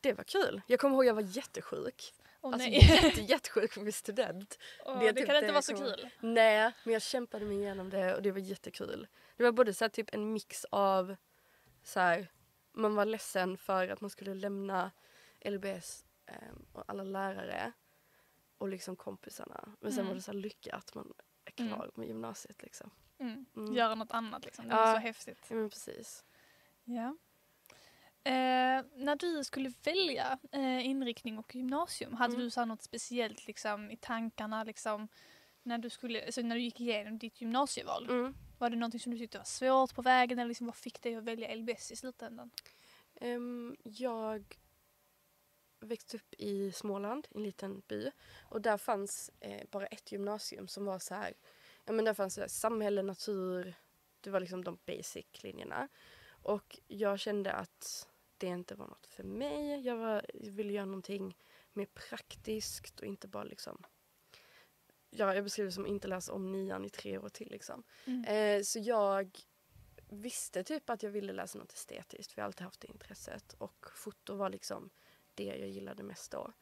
Det var kul. Jag kommer ihåg jag var jättesjuk. Åh Alltså nej. jätte, jättesjuk för min student. Åh, det det, typ kan inte vara så kommer- kul. Nej, men jag kämpade mig igenom det och det var jättekul. Det var både så här, typ en mix av så här, man var ledsen för att man skulle lämna LBS ehm, och alla lärare och liksom kompisarna. Men sen Mm. var det så lycka att man är klar med gymnasiet liksom. Mm. Mm. Göra något annat liksom. Det Ja. var så häftigt. Ja men precis. Ja. Eh, när du skulle välja eh, inriktning och gymnasium, hade Mm. du så något speciellt liksom, i tankarna? Liksom, när, du skulle, alltså, när du gick igenom ditt gymnasieval? Var det någonting som du tyckte var svårt på vägen? Eller liksom, vad fick dig att välja LBS i slutändan? Um, jag växte upp i Småland, i en liten by. Och där fanns eh, bara ett gymnasium som var så här, ja men där fanns det samhälle, natur, det var liksom de basic-linjerna. Och jag kände att det inte var något för mig. Jag, var, jag ville göra någonting mer praktiskt och inte bara liksom Ja, jag beskriver som att inte läsa om nian i tre år till liksom. Mm. Eh, så jag visste typ att jag ville läsa något estetiskt för jag har alltid haft det intresset och foto var liksom det jag gillade mest då.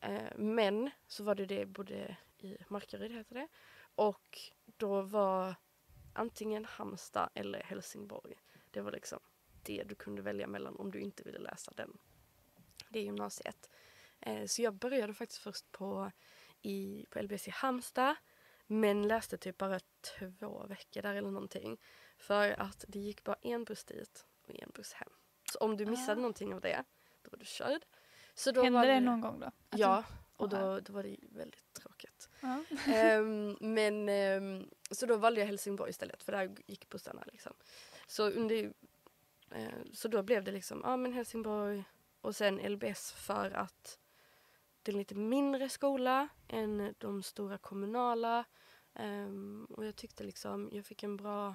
Eh, men så var det det både i Markaryd heter det och då var antingen Halmstad eller Helsingborg. Det var liksom det du kunde välja mellan om du inte ville läsa den. Det gymnasiet. Eh, så jag började faktiskt först på, i, på LBS i Halmstad men läste typ bara två veckor där eller någonting. För att det gick bara en buss dit och en buss hem. Så om du missade Ah. någonting av det, då var du körd. Så då Hände var det någon gång då? Att Ja, och då, då var det väldigt tråkigt. Ja. Ehm, [LAUGHS] men ehm, så då valde jag Helsingborg istället för där gick bussarna liksom. Så under eh, så då blev det liksom, ja men Helsingborg och sen LBS för att det är en lite mindre skola än de stora kommunala. Ehm, och jag tyckte liksom, jag fick en bra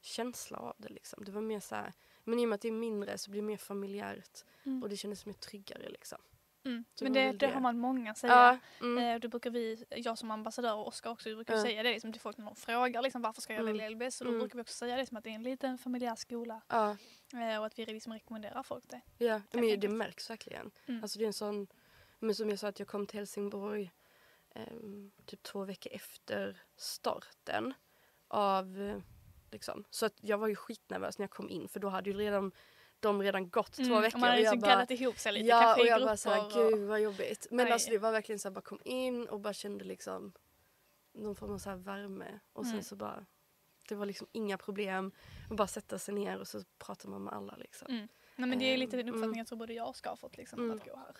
känsla av det liksom. Det var mer så här, men i och med att det är mindre så blir det mer familjärt Mm. och det kändes mer tryggare liksom. Mm. Men det det, har man många säga. Ja, mm, Eh, det brukar vi, jag som ambassadör och Oskar också, vi brukar Ja. säga det liksom, till folk när de frågar liksom, varför ska jag Mm. välja LBS? Och då Mm. brukar vi också säga det som att det är en liten familjär skola ja. eh, och att vi liksom rekommenderar folk det. Ja, men det märks verkligen. Mm. Alltså det är en sån, men som jag sa att jag kom till Helsingborg ehm, typ två veckor efter starten av eh, liksom. Så att jag var ju skitnervös när jag kom in för då hade ju redan de redan gått två Mm, veckor. och man har och liksom jag bara, gaddat ihop sig lite, ja, kanske och i jag bara såhär, gud vad jobbigt. Men Nej. alltså det var verkligen såhär, bara kom in och bara kände liksom någon form av så här värme. Och sen Mm. så bara, det var liksom inga problem. Och bara sätta sig ner och så pratar man med alla liksom. Mm. Nej men det är lite den Mm. uppfattningen jag tror både jag och ska ha fått liksom Mm. att gå här.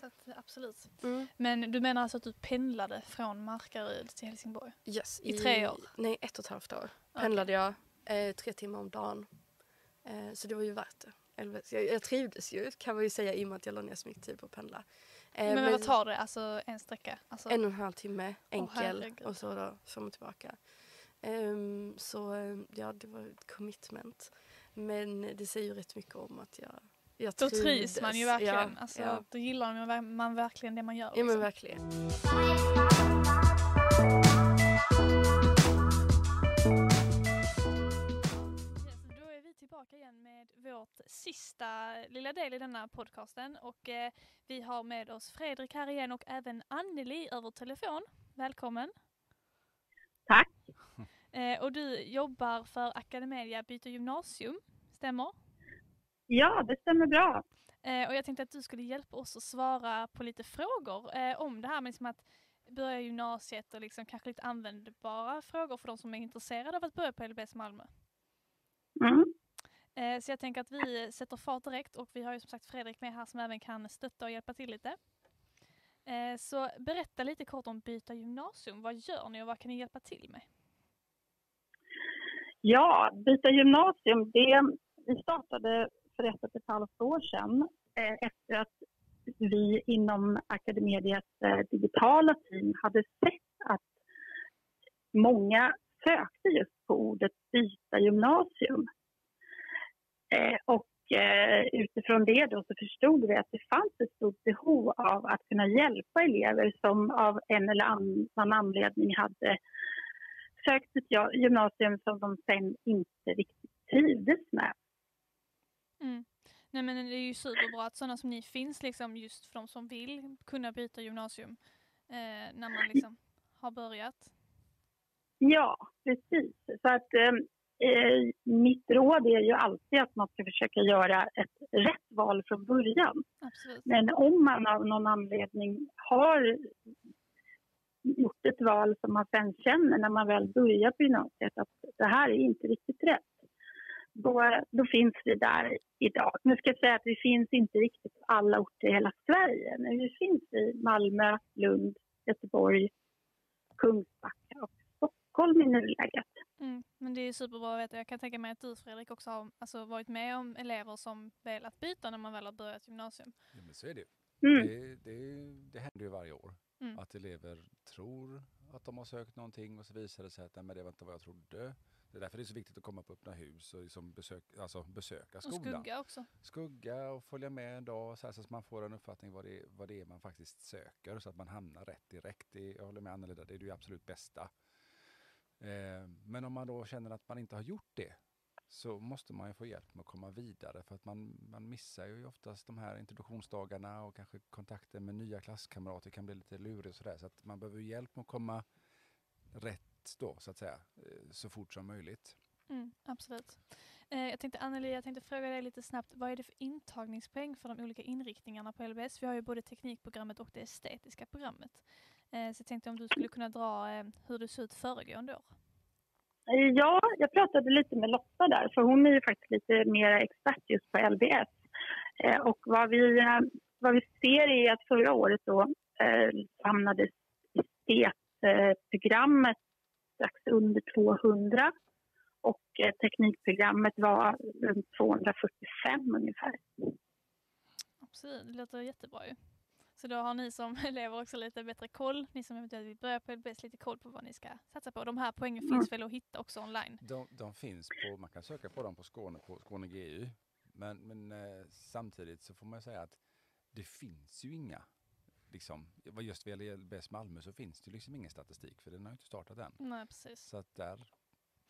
Så att, absolut. Mm. Men du menar alltså att du pendlade från Markaryd till Helsingborg? Yes, I tre år? Nej, ett och ett halvt år pendlade jag eh, tre timmar om dagen. Eh, så det var ju värt det. Jag, jag trivdes ju kan man ju säga i och med att jag la ner så mycket tid på att pendla. Eh, men, vad tar det, alltså en sträcka? Alltså, En och en halv timme enkel herregud. och så då fram och tillbaka. Ehm, så eh, ja, det var ett commitment. Men det säger ju rätt mycket om att jag, jag då trivs man ju verkligen. Ja, alltså, ja. Då gillar man, man verkligen det man gör. ja men liksom. verkligen. Då är vi tillbaka igen med vårt sista lilla del i denna podcasten och eh, vi har med oss Fredrik här igen och även Anneli över telefon. Välkommen! Tack. Eh, och du jobbar för Academedia Byta Gymnasium, stämmer? Ja, det stämmer bra. Eh, och jag tänkte att du skulle hjälpa oss att svara på lite frågor eh, om det här med liksom att börja gymnasiet och liksom kanske lite användbara frågor för de som är intresserade av att börja på LBS Malmö. Mm. Eh, Så jag tänker att vi sätter fart direkt och vi har ju som sagt Fredrik med här som även kan stötta och hjälpa till lite. Eh, Så berätta lite kort om Byta gymnasium. Vad gör ni och vad kan ni hjälpa till med? Ja, Byta gymnasium, det, vi startade för ett och ett halvt år sedan eh, efter att vi inom Academedias eh, digitala team hade sett att många sökte just på ordet byta gymnasium. Eh, och eh, utifrån det då så förstod vi att det fanns ett stort behov av att kunna hjälpa elever som av en eller annan anledning hade sökt ett gymnasium som de sen inte riktigt trivdes med. Mm. Nej men det är ju superbra att sådana som ni finns liksom just för de som vill kunna byta gymnasium eh, när man liksom har börjat. Ja, precis. Så att eh, eh, mitt råd är ju alltid att man ska försöka göra ett rätt val från början. Absolut. Men om man av någon anledning har gjort ett val som man sen känner när man väl börjar på gymnasiet att det här är inte riktigt rätt. Då, då finns vi där idag. Nu ska jag säga att vi finns inte riktigt på alla orter i hela Sverige. Men vi finns i Malmö, Lund, Göteborg, Kungsbacka och Stockholm i nuläget. Mm. Men det är superbra att veta. Jag kan tänka mig att du Fredrik också har alltså, varit med om elever som velat byta när man väl har börjat gymnasium. Ja, men så är det ju. Mm. Det, det, det händer ju varje år. Mm. Att elever tror att de har sökt någonting och så visar det sig att nej, men det var inte vad jag trodde. Det är därför det är så viktigt att komma på öppna hus och liksom besök, alltså besöka Och skolan. skugga också. Skugga och följa med en dag så, här, så att man får en uppfattning vad det, är, vad det är man faktiskt söker så att man hamnar rätt direkt. Det, jag håller med Anneli där, det är det absolut bästa. Eh, men om man då känner att man inte har gjort det så måste man ju få hjälp med att komma vidare för att man, man missar ju oftast de här introduktionsdagarna och kanske kontakten med nya klasskamrater kan bli lite lurig och sådär så att man behöver hjälp med att komma rätt då så att säga eh, så fort som möjligt. Mm, absolut. Eh, jag tänkte Anneli, jag tänkte fråga dig lite snabbt. Vad är det för intagningspoäng för de olika inriktningarna på LBS? Vi har ju både teknikprogrammet och det estetiska programmet. Eh, så jag tänkte om du skulle kunna dra eh, hur det såg ut föregående år. Ja, jag pratade lite med Lotta där, för hon är ju faktiskt lite mer expert just på LBS. Eh, och vad vi, eh, vad vi ser är att förra året då eh, hamnade estetprogrammet strax under 200 och eh, teknikprogrammet var runt 245 ungefär. Absolut, det låter jättebra ju. Så då har ni som [LAUGHS] elever också lite bättre koll, ni som eventuellt vill börja på LBS, lite koll på vad ni ska satsa på. De här poängen finns väl att hitta också online? De, de finns på, man kan söka på dem på Skåne, på Skåne GU. Men, men eh, samtidigt så får man säga att det finns ju inga, liksom, just vad gäller LBS Malmö så finns det liksom ingen statistik för den har ju inte startat än. Nej, precis. Så där,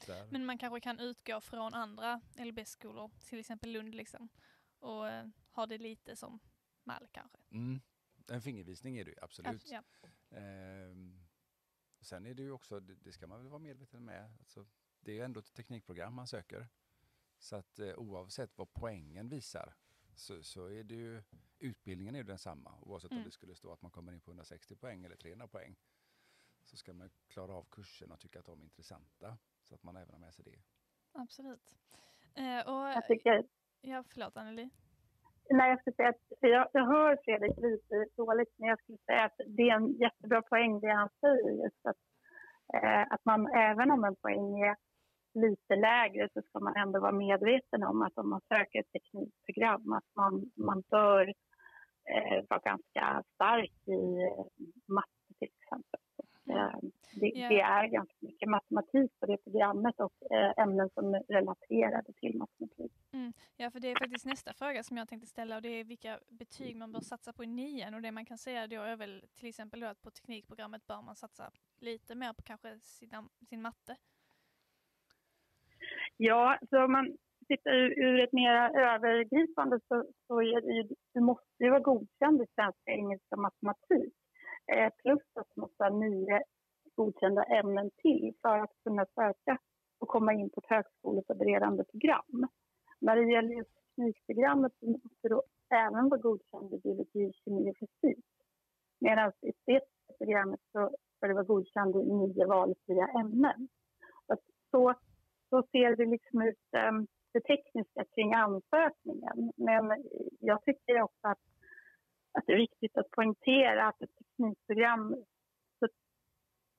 där Men man kanske kan utgå från andra LBS-skolor, till exempel Lund liksom, och eh, ha det lite som mall kanske. mm, en fingervisning är det ju absolut. Ja, Ehm, sen är det ju också, det, det ska man väl vara medveten med, alltså, det är ju ändå ett teknikprogram man söker. Så att eh, oavsett vad poängen visar så, så är det ju, utbildningen är ju densamma. Oavsett Mm. om det skulle stå att man kommer in på 160 poäng eller 300 poäng. Så ska man klara av kurserna och tycka att de är intressanta. Så att man även har med sig det. absolut. Eh, och, Jag tycker ja, förlåt Anneli. Nej, jag skulle säga att jag, jag hör Fredrik lite dåligt, men jag skulle säga att det är en jättebra poäng det han säger. Just att, eh, att man, även om en poäng är lite lägre så ska man ändå vara medveten om att om man söker ett teknikprogram att man, man bör eh, vara ganska stark i eh, matte till exempel. Eh, det, Ja. det är ganska mycket matematik på det programmet och eh, ämnen som är relaterade till matematik. Ja, för det är faktiskt nästa fråga som jag tänkte ställa och det är vilka betyg man bör satsa på i nian och det man kan säga då är väl till exempel då att på teknikprogrammet bör man satsa lite mer på kanske sina, sin matte. Ja, så om man tittar ur, ett mer övergripande så, så är det ju, du måste ju vara godkänd i svenska, engelska och matematik. Eh, plus att du måste ha nio godkända ämnen till för att kunna söka och komma in på ett högskoleförberedande program. När det gäller just teknikprogrammet så måste du även vara godkänd i biologi, kemi och fysik. Medan i det programmet så ska du vara godkänd i nio valfria ämnen. Så, så, ser det liksom ut um, det tekniska kring ansökningen. Men jag tycker också att, att det är viktigt att poängtera att ett teknikprogram så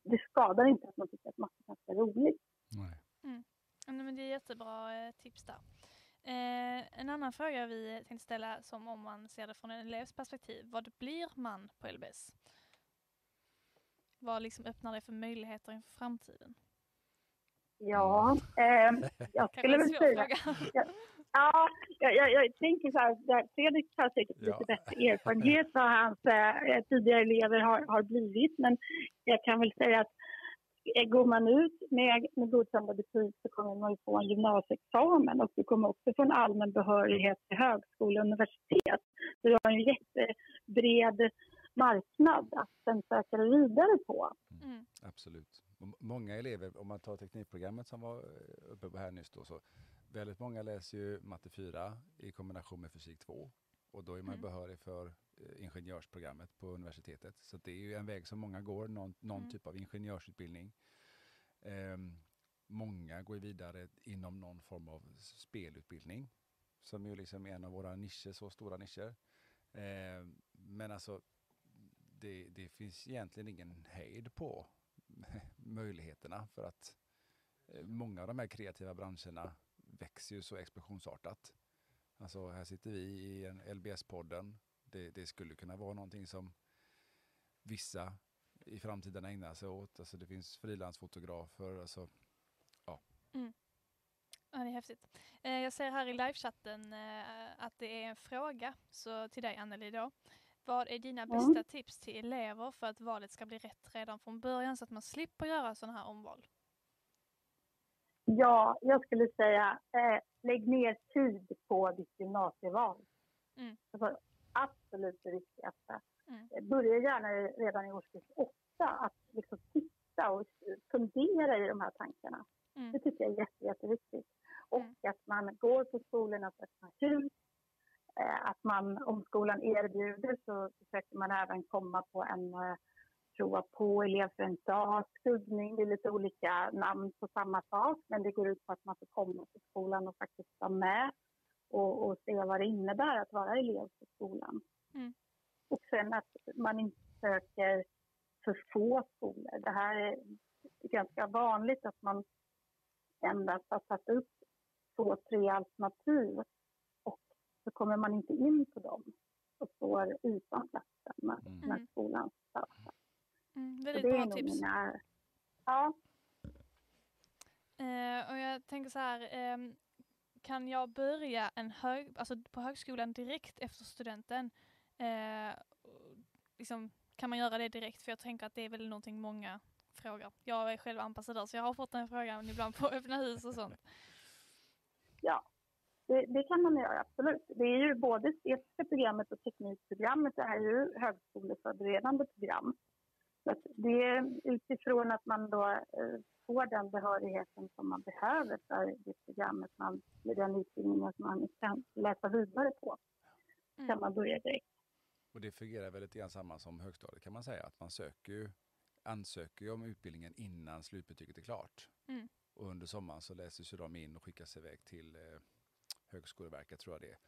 det skadar inte att man tycker att matte är ganska roligt. Nej. Ja, men det är jättebra eh, tips där. Eh, en annan fråga vi tänkte ställa som om man ser det från en elevs perspektiv. Vad blir man på LBS? Vad liksom öppnar det för möjligheter inför framtiden? Ja, eh, [LAUGHS] jag skulle väl säga... fråga. Ja, jag, jag, jag tänker så här, Fredrik har säkert lite Ja. bättre erfarenhet vad hans eh, tidigare elever har, har blivit. Men jag kan väl säga att eh, går man ut med, med godkända betyg så kommer man ju få en gymnasieexamen och du kommer också få en allmän behörighet till högskola och universitet. Så du har en jättebred marknad att sen söka vidare på. Mm. Absolut. Många elever, om man tar teknikprogrammet som var eh, uppe på här nyss då, så väldigt många läser ju matte 4 i kombination med fysik 2 och då är man Mm. behörig för eh, ingenjörsprogrammet på universitetet. Så det är ju en väg som många går, någon, någon Mm. typ av ingenjörsutbildning. Ehm, många går vidare inom någon form av spelutbildning som ju liksom är en av våra nischer, så stora nischer. Ehm, men alltså det, det finns egentligen ingen hejd på möjligheterna för att eh, många av de här kreativa branscherna växer ju så explosionsartat. Alltså här sitter vi i en LBS-podden. Det, det skulle kunna vara någonting som vissa i framtiden ägnar sig åt. Alltså det finns frilansfotografer. Alltså, Ja, mm. det är häftigt. Eh, jag ser här i livechatten eh, att det är en fråga så till dig Anneli då. Vad är dina Mm. bästa tips till elever för att valet ska bli rätt redan från början så att man slipper göra sådana här omval? Ja, jag skulle säga eh, lägg ner tid på ditt gymnasieval. Mm. Alltså, absolut det viktigaste. Mm. Eh, Börja gärna redan i årskurs åtta att liksom titta och fundera i de här tankarna. Mm. Det tycker jag är jätte, jätteviktigt. Och Mm. att man går på skolornas öppna hus. Eh, att man, om skolan erbjuder så försöker man även komma på en eh, prova på elev för en dag, skuggning. Det är lite olika namn på samma sak men det går ut på att man får komma till skolan och faktiskt vara med och, och se vad det innebär att vara elev på skolan. Mm. Och sen att man inte söker för få skolor. Det här är ganska vanligt att man endast har satt upp två, tre alternativ så kommer man inte in på dem och står utan platsen när, Mm. när Mm. skolan startar. Mm, väldigt det är bra tips. mina... Ja, Eh, och jag tänker så här, ehm, kan jag börja en hög, alltså på högskolan direkt efter studenten? Eh, liksom, kan man göra det direkt? För jag tänker att det är väl någonting många frågar. Jag är själv ambassadör så jag har fått den frågan ibland på öppna hus och sånt. ja. Det, det kan man göra, absolut. Det är ju både estetiska programmet och teknikprogrammet det är ju högskoleförberedande program. Så att det är utifrån att man då eh, får den behörigheten som man behöver för det programmet, man, den utbildningen som man kan läsa vidare på, kan Mm. man börja direkt. och det fungerar väl lite grann samma som högstadiet kan man säga. Att man söker ju, ansöker ju om utbildningen innan slutbetyget är klart. Mm. Och under sommaren så läses ju de in och skickas iväg till eh, Högskoleverket tror jag det är.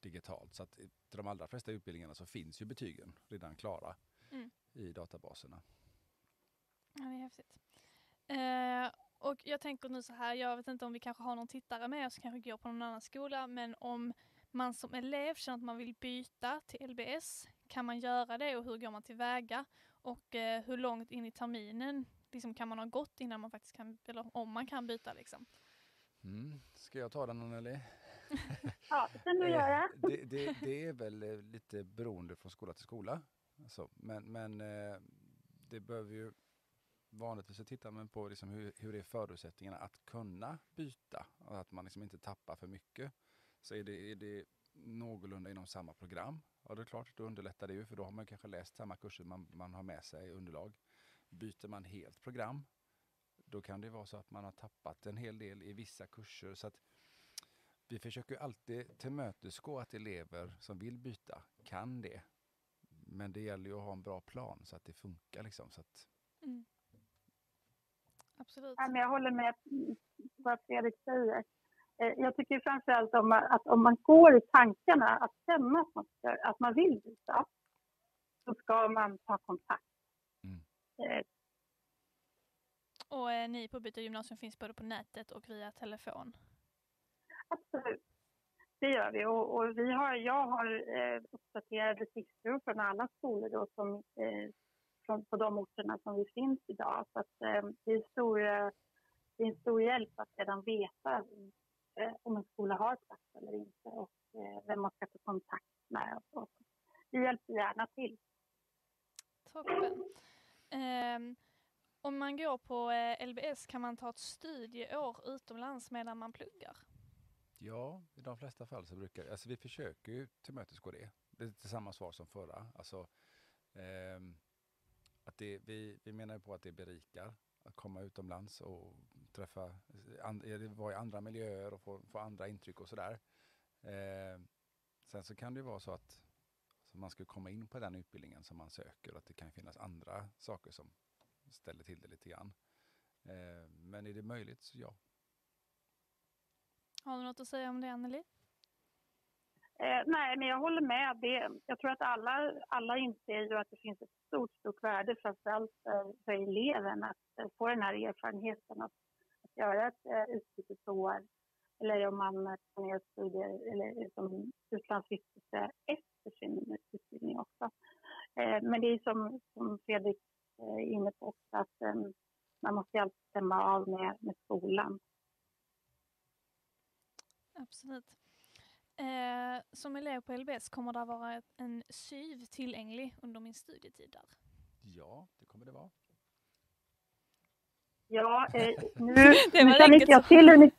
digitalt. Så att till de allra flesta utbildningarna så finns ju betygen redan klara Mm. i databaserna. Ja, det är häftigt. Eh, och jag tänker nu så här, jag vet inte om vi kanske har någon tittare med oss kanske går på någon annan skola, men om man som elev känner att man vill byta till LBS, kan man göra det och hur går man tillväga? Och eh, hur långt in i terminen liksom, kan man ha gått innan man faktiskt kan, eller om man kan byta liksom? Mm. Ska jag ta den Anneli? Ja, det kan du [LAUGHS] Eh, göra. Det, det, det är väl eh, lite beroende från skola till skola. Alltså, men men eh, det behöver ju vanligtvis så tittar man på liksom hur, hur är förutsättningarna att kunna byta att man liksom inte tappar för mycket. Så är det, är det någorlunda inom samma program, ja det är klart, då underlättar det ju för då har man kanske läst samma kurser man, man har med sig i underlag. Byter man helt program, då kan det vara så att man har tappat en hel del i vissa kurser. Så att vi försöker alltid tillmötesgå att elever som vill byta kan det. Men det gäller ju att ha en bra plan så att det funkar liksom. Så att, Mm. Absolut. Ja, men jag håller med vad Fredrik säger. Eh, Jag tycker framförallt om att om man går i tankarna att känna att man, ska, att man vill byta, så ska man ta kontakt. Mm. Eh, Och eh, ni på Byta gymnasium finns både på nätet och via telefon. Absolut. Det gör vi. Och, och vi har, jag har eh, uppdaterade siffror från alla skolor då som, eh, från, på de orterna som vi finns idag. Så att, eh, det, är stor, eh, det är en stor hjälp att redan veta eh, om en skola har plats eller inte och eh, vem man ska ta kontakt med. Och, och. Vi hjälper gärna till. Toppen. Ehm, om man går på eh, LBS kan man ta ett studieår utomlands medan man pluggar ja, i de flesta fall så brukar alltså vi försöker ju tillmötesgå det. Det är lite samma svar som förra. Alltså, eh, att det, vi, vi menar ju på att det berikar att komma utomlands och träffa, and, vara i andra miljöer och få, få andra intryck och sådär. Eh, sen så kan det ju vara så att så man ska komma in på den utbildningen som man söker och att det kan finnas andra saker som ställer till det lite grann. Eh, men är det möjligt så ja. Har du något att säga om det Anneli? Eh, nej, men jag håller med. Det, jag tror att alla, alla inser ju att det finns ett stort, stort värde framförallt för, för eleven att eh, få den här erfarenheten att, att göra ett eh, utbytesår eller om man planerar studier eller som utlandsvistelse efter sin utbildning också. Eh, men det är som, som Fredrik eh, är inne på också att eh, man måste alltid stämma av med, med skolan. Absolut. Eh, som elev på LBS kommer det vara ett- en SYV tillgänglig under min studietid där. Ja, det kommer det vara. Ja, eh, [LAUGHS] nu, Det nu känner inte jag så. till hur mycket...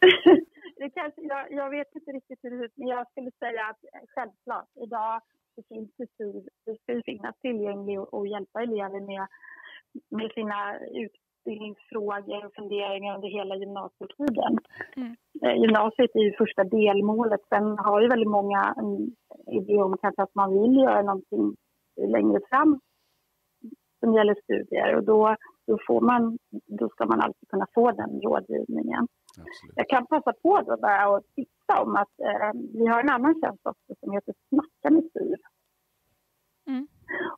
[LAUGHS] det kanske, jag, jag vet inte riktigt hur det ser ut, men jag skulle säga att eh, självklart, idag det finns det SYV, det ska finnas tillgänglig och, och hjälpa elever med, med sina utbildningsfrågor och funderingar under hela gymnasietiden. Mm. Eh, Gymnasiet är ju första delmålet, sen har ju väldigt många en idé om kanske att man vill göra någonting längre fram som gäller studier och då, då, får man, då ska man alltid kunna få den rådgivningen. Absolut. Jag kan passa på då bara att tipsa om att eh, vi har en annan tjänst också som heter Snacka med SYV. Mm.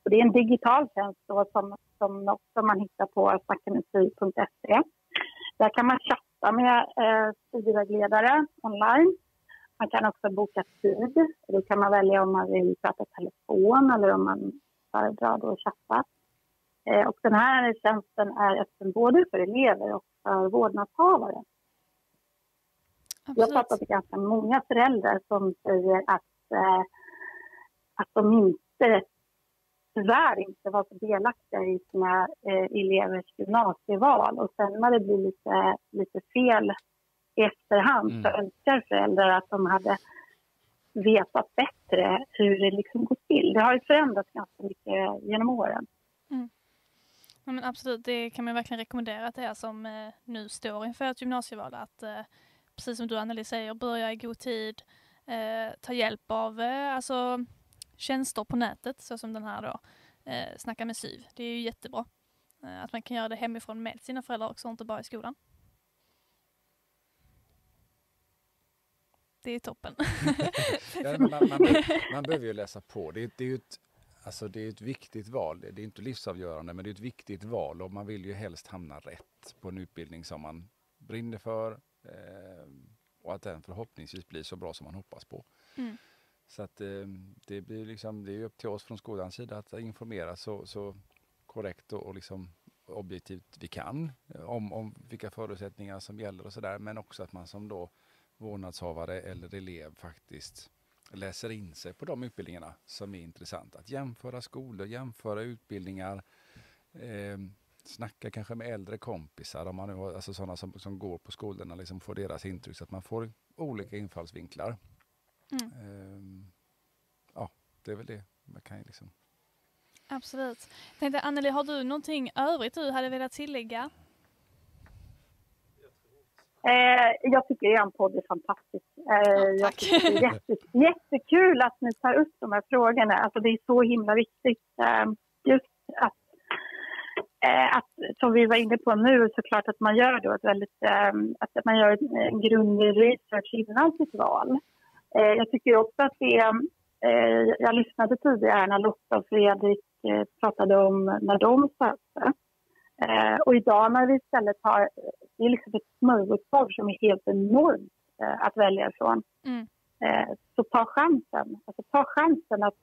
Och det är en digital tjänst då som, som också man hittar på snackamedsyv.se. Där kan man chatta med eh, studievägledare online. Man kan också boka tid. Då kan man välja om man vill prata telefon eller om man föredrar att chatta. Eh, och den här tjänsten är öppen både för elever och för vårdnadshavare. Jag har pratar med ganska många föräldrar som säger att, eh, att de inte, tyvärr inte var så delaktiga i sina eh, elevers gymnasieval. Och sen när det blir lite, lite fel i efterhand så Mm. önskar föräldrar att de hade vetat bättre hur det liksom går till. Det har ju förändrats ganska mycket genom åren. Ja, men absolut, det kan man verkligen rekommendera till er som eh, nu står inför ett gymnasieval att eh, precis som du Anneli säger, börja i god tid, eh, ta hjälp av eh, alltså, tjänster på nätet så som den här då, eh, Snacka med SYV. Det är ju jättebra. Eh, att man kan göra det hemifrån med sina föräldrar också, inte bara i skolan. det är toppen. [LAUGHS] Ja, man, man, man behöver ju läsa på. Det, är- det är ju ett, alltså det är ett viktigt val. Det är inte livsavgörande, men det är ett viktigt val och man vill ju helst hamna rätt på en utbildning som man brinner för eh, och att den förhoppningsvis blir så bra som man hoppas på. Mm. Så att eh, det blir liksom, det är upp till oss från skolans sida att informera så, så korrekt och, och liksom objektivt vi kan eh, om, om vilka förutsättningar som gäller och sådär. Men också att man som då vårdnadshavare eller elev faktiskt läser in sig på de utbildningarna som är intressanta. Att jämföra skolor, jämföra utbildningar, eh, snacka kanske med äldre kompisar, om man nu har, alltså sådana som, som går på skolorna, liksom får deras intryck så att man får olika infallsvinklar. Mm. Ehm, ja, det är väl det man kan liksom. Absolut. Jag tänkte, Anneli, har du någonting övrigt du hade velat tillägga? Eh, jag tycker er podd är fantastisk. Eh, jag tack. tycker det är jätte, [LAUGHS] jättekul att ni tar upp de här frågorna. Alltså, det är så himla viktigt. Eh, just att, eh, att, som vi var inne på nu, såklart att man gör då ett väldigt, eh, att man gör en, en grundlig research innan sitt val. Eh, jag tycker också att det är, eh, jag lyssnade tidigare när Lotta och Fredrik eh, pratade om när de sökte. Och idag när vi istället har, det är liksom ett smörgåsbord som är helt enormt att välja ifrån. Mm. Så ta chansen. Alltså, ta chansen att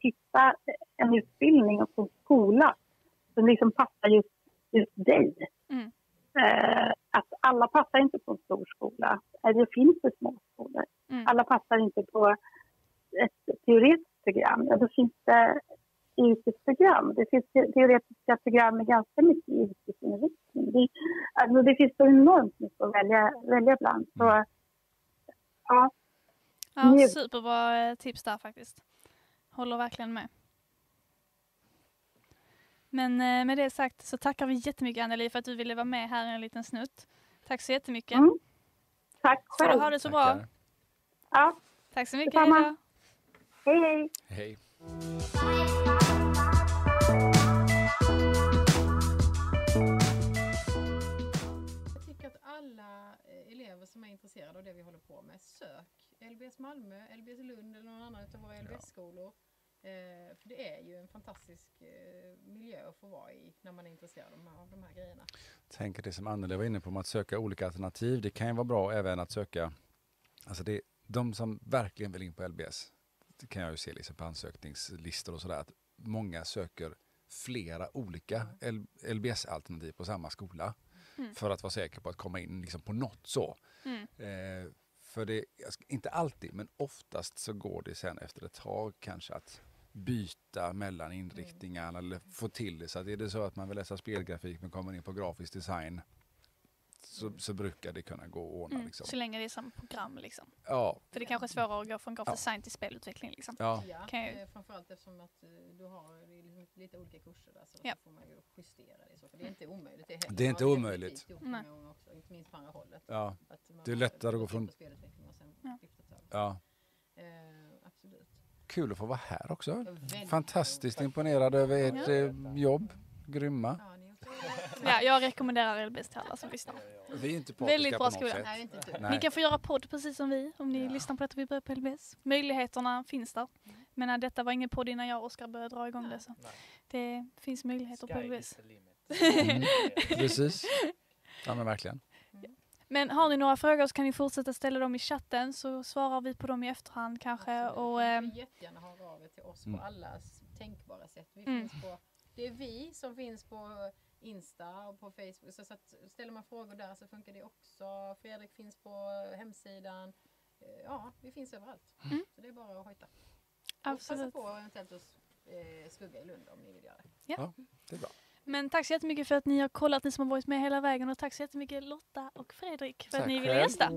hitta en utbildning och en skola som liksom passar just, just dig. Mm. Eh, att alla passar inte på en stor skola. Eh, Det finns det små skolor. Mm. Alla passar inte på ett teoretiskt program. Ja, då finns det yrkesprogram. Det finns te- teoretiska program med ganska mycket yrkesinriktning. Det, alltså, det finns så enormt mycket att välja, välja bland. Så, ja, Ja, Njut. superbra eh, tips där faktiskt. Håller verkligen med. Men eh, med det sagt så tackar vi jättemycket Anneli för att du ville vara med här en liten snutt. Tack så jättemycket. Mm. tack Så själv. ha det så bra. Tackar. Ja, Tack så mycket. Detsamma. Hej, hej. Hej. Jag tycker att alla eh, elever som är intresserade av det vi håller på med, sök LBS Malmö, LBS Lund eller någon annan av våra LBS-skolor. Eh, för det är ju en fantastisk eh, miljö att få vara i när man är intresserad av de här, av de här grejerna. tänker det som Anneli var inne på, om att söka olika alternativ. Det kan ju vara bra även att söka, alltså det, de som verkligen vill in på LBS, det kan jag ju se liksom på ansökningslistor och sådär, att många söker flera olika LBS-alternativ på samma skola Mm. för att vara säker på att komma in liksom på något så. Mm. Eh, för det, inte alltid, men oftast så går det sen efter ett tag kanske att byta mellan inriktningar eller få till det. Så att är det så att man vill läsa spelgrafik men kommer in på grafisk design så, så brukar det kunna gå att ordna. Mm. Liksom. Så länge det är samma program liksom. Ja, För det kanske är svårare att gå från grafisk Ja. design till spelutveckling liksom. ja, Kan jag- eh, framförallt eftersom att eh, du har liksom lite olika kurser där så Ja. får man ju justera det. Så, för det är inte omöjligt. Det är. Det är inte Jag omöjligt. Nej. också, inte minst på andra hållet. ja, Att man Det är lättare att gå från- och sen Ja. över. ja. Eh, absolut. Kul att få vara här också. Väldigt Fantastiskt imponerad över ert eh, jobb. Grymma. Ja. Ja, jag rekommenderar LBS till alla som lyssnar. Vi är inte Väldigt partiska bra på något skola. sätt. Nej, inte du. Nej. Ni kan få göra podd precis som vi om ni lyssnar på detta vi börjar på LBS. Möjligheterna finns där. Men äh, detta var ingen podd innan jag och Oskar började dra igång det. Så Nej. det finns möjligheter på Sky is LBS. the limit. [LAUGHS] Mm. Precis. Ja men verkligen. Men har ni några frågor så kan ni fortsätta ställa dem i chatten så svarar vi på dem i efterhand kanske. Absolut. Och, Ni ehm, får jättegärna höra av er till oss Mm. på alla s- tänkbara sätt. Vi Mm. finns på, det är vi som finns på Insta och på Facebook. Så, så att ställer man frågor där så funkar det också. Fredrik finns på hemsidan. Eh, Ja, vi finns överallt. Mm. Så det är bara att hojta. Och absolut. passa på eventuellt att eh, skugga i Lund om ni vill göra det. Det är bra. Men tack så jättemycket för att ni har kollat, ni som har varit med hela vägen. Och tack så jättemycket Lotta och Fredrik för att Tack ni ville gästa.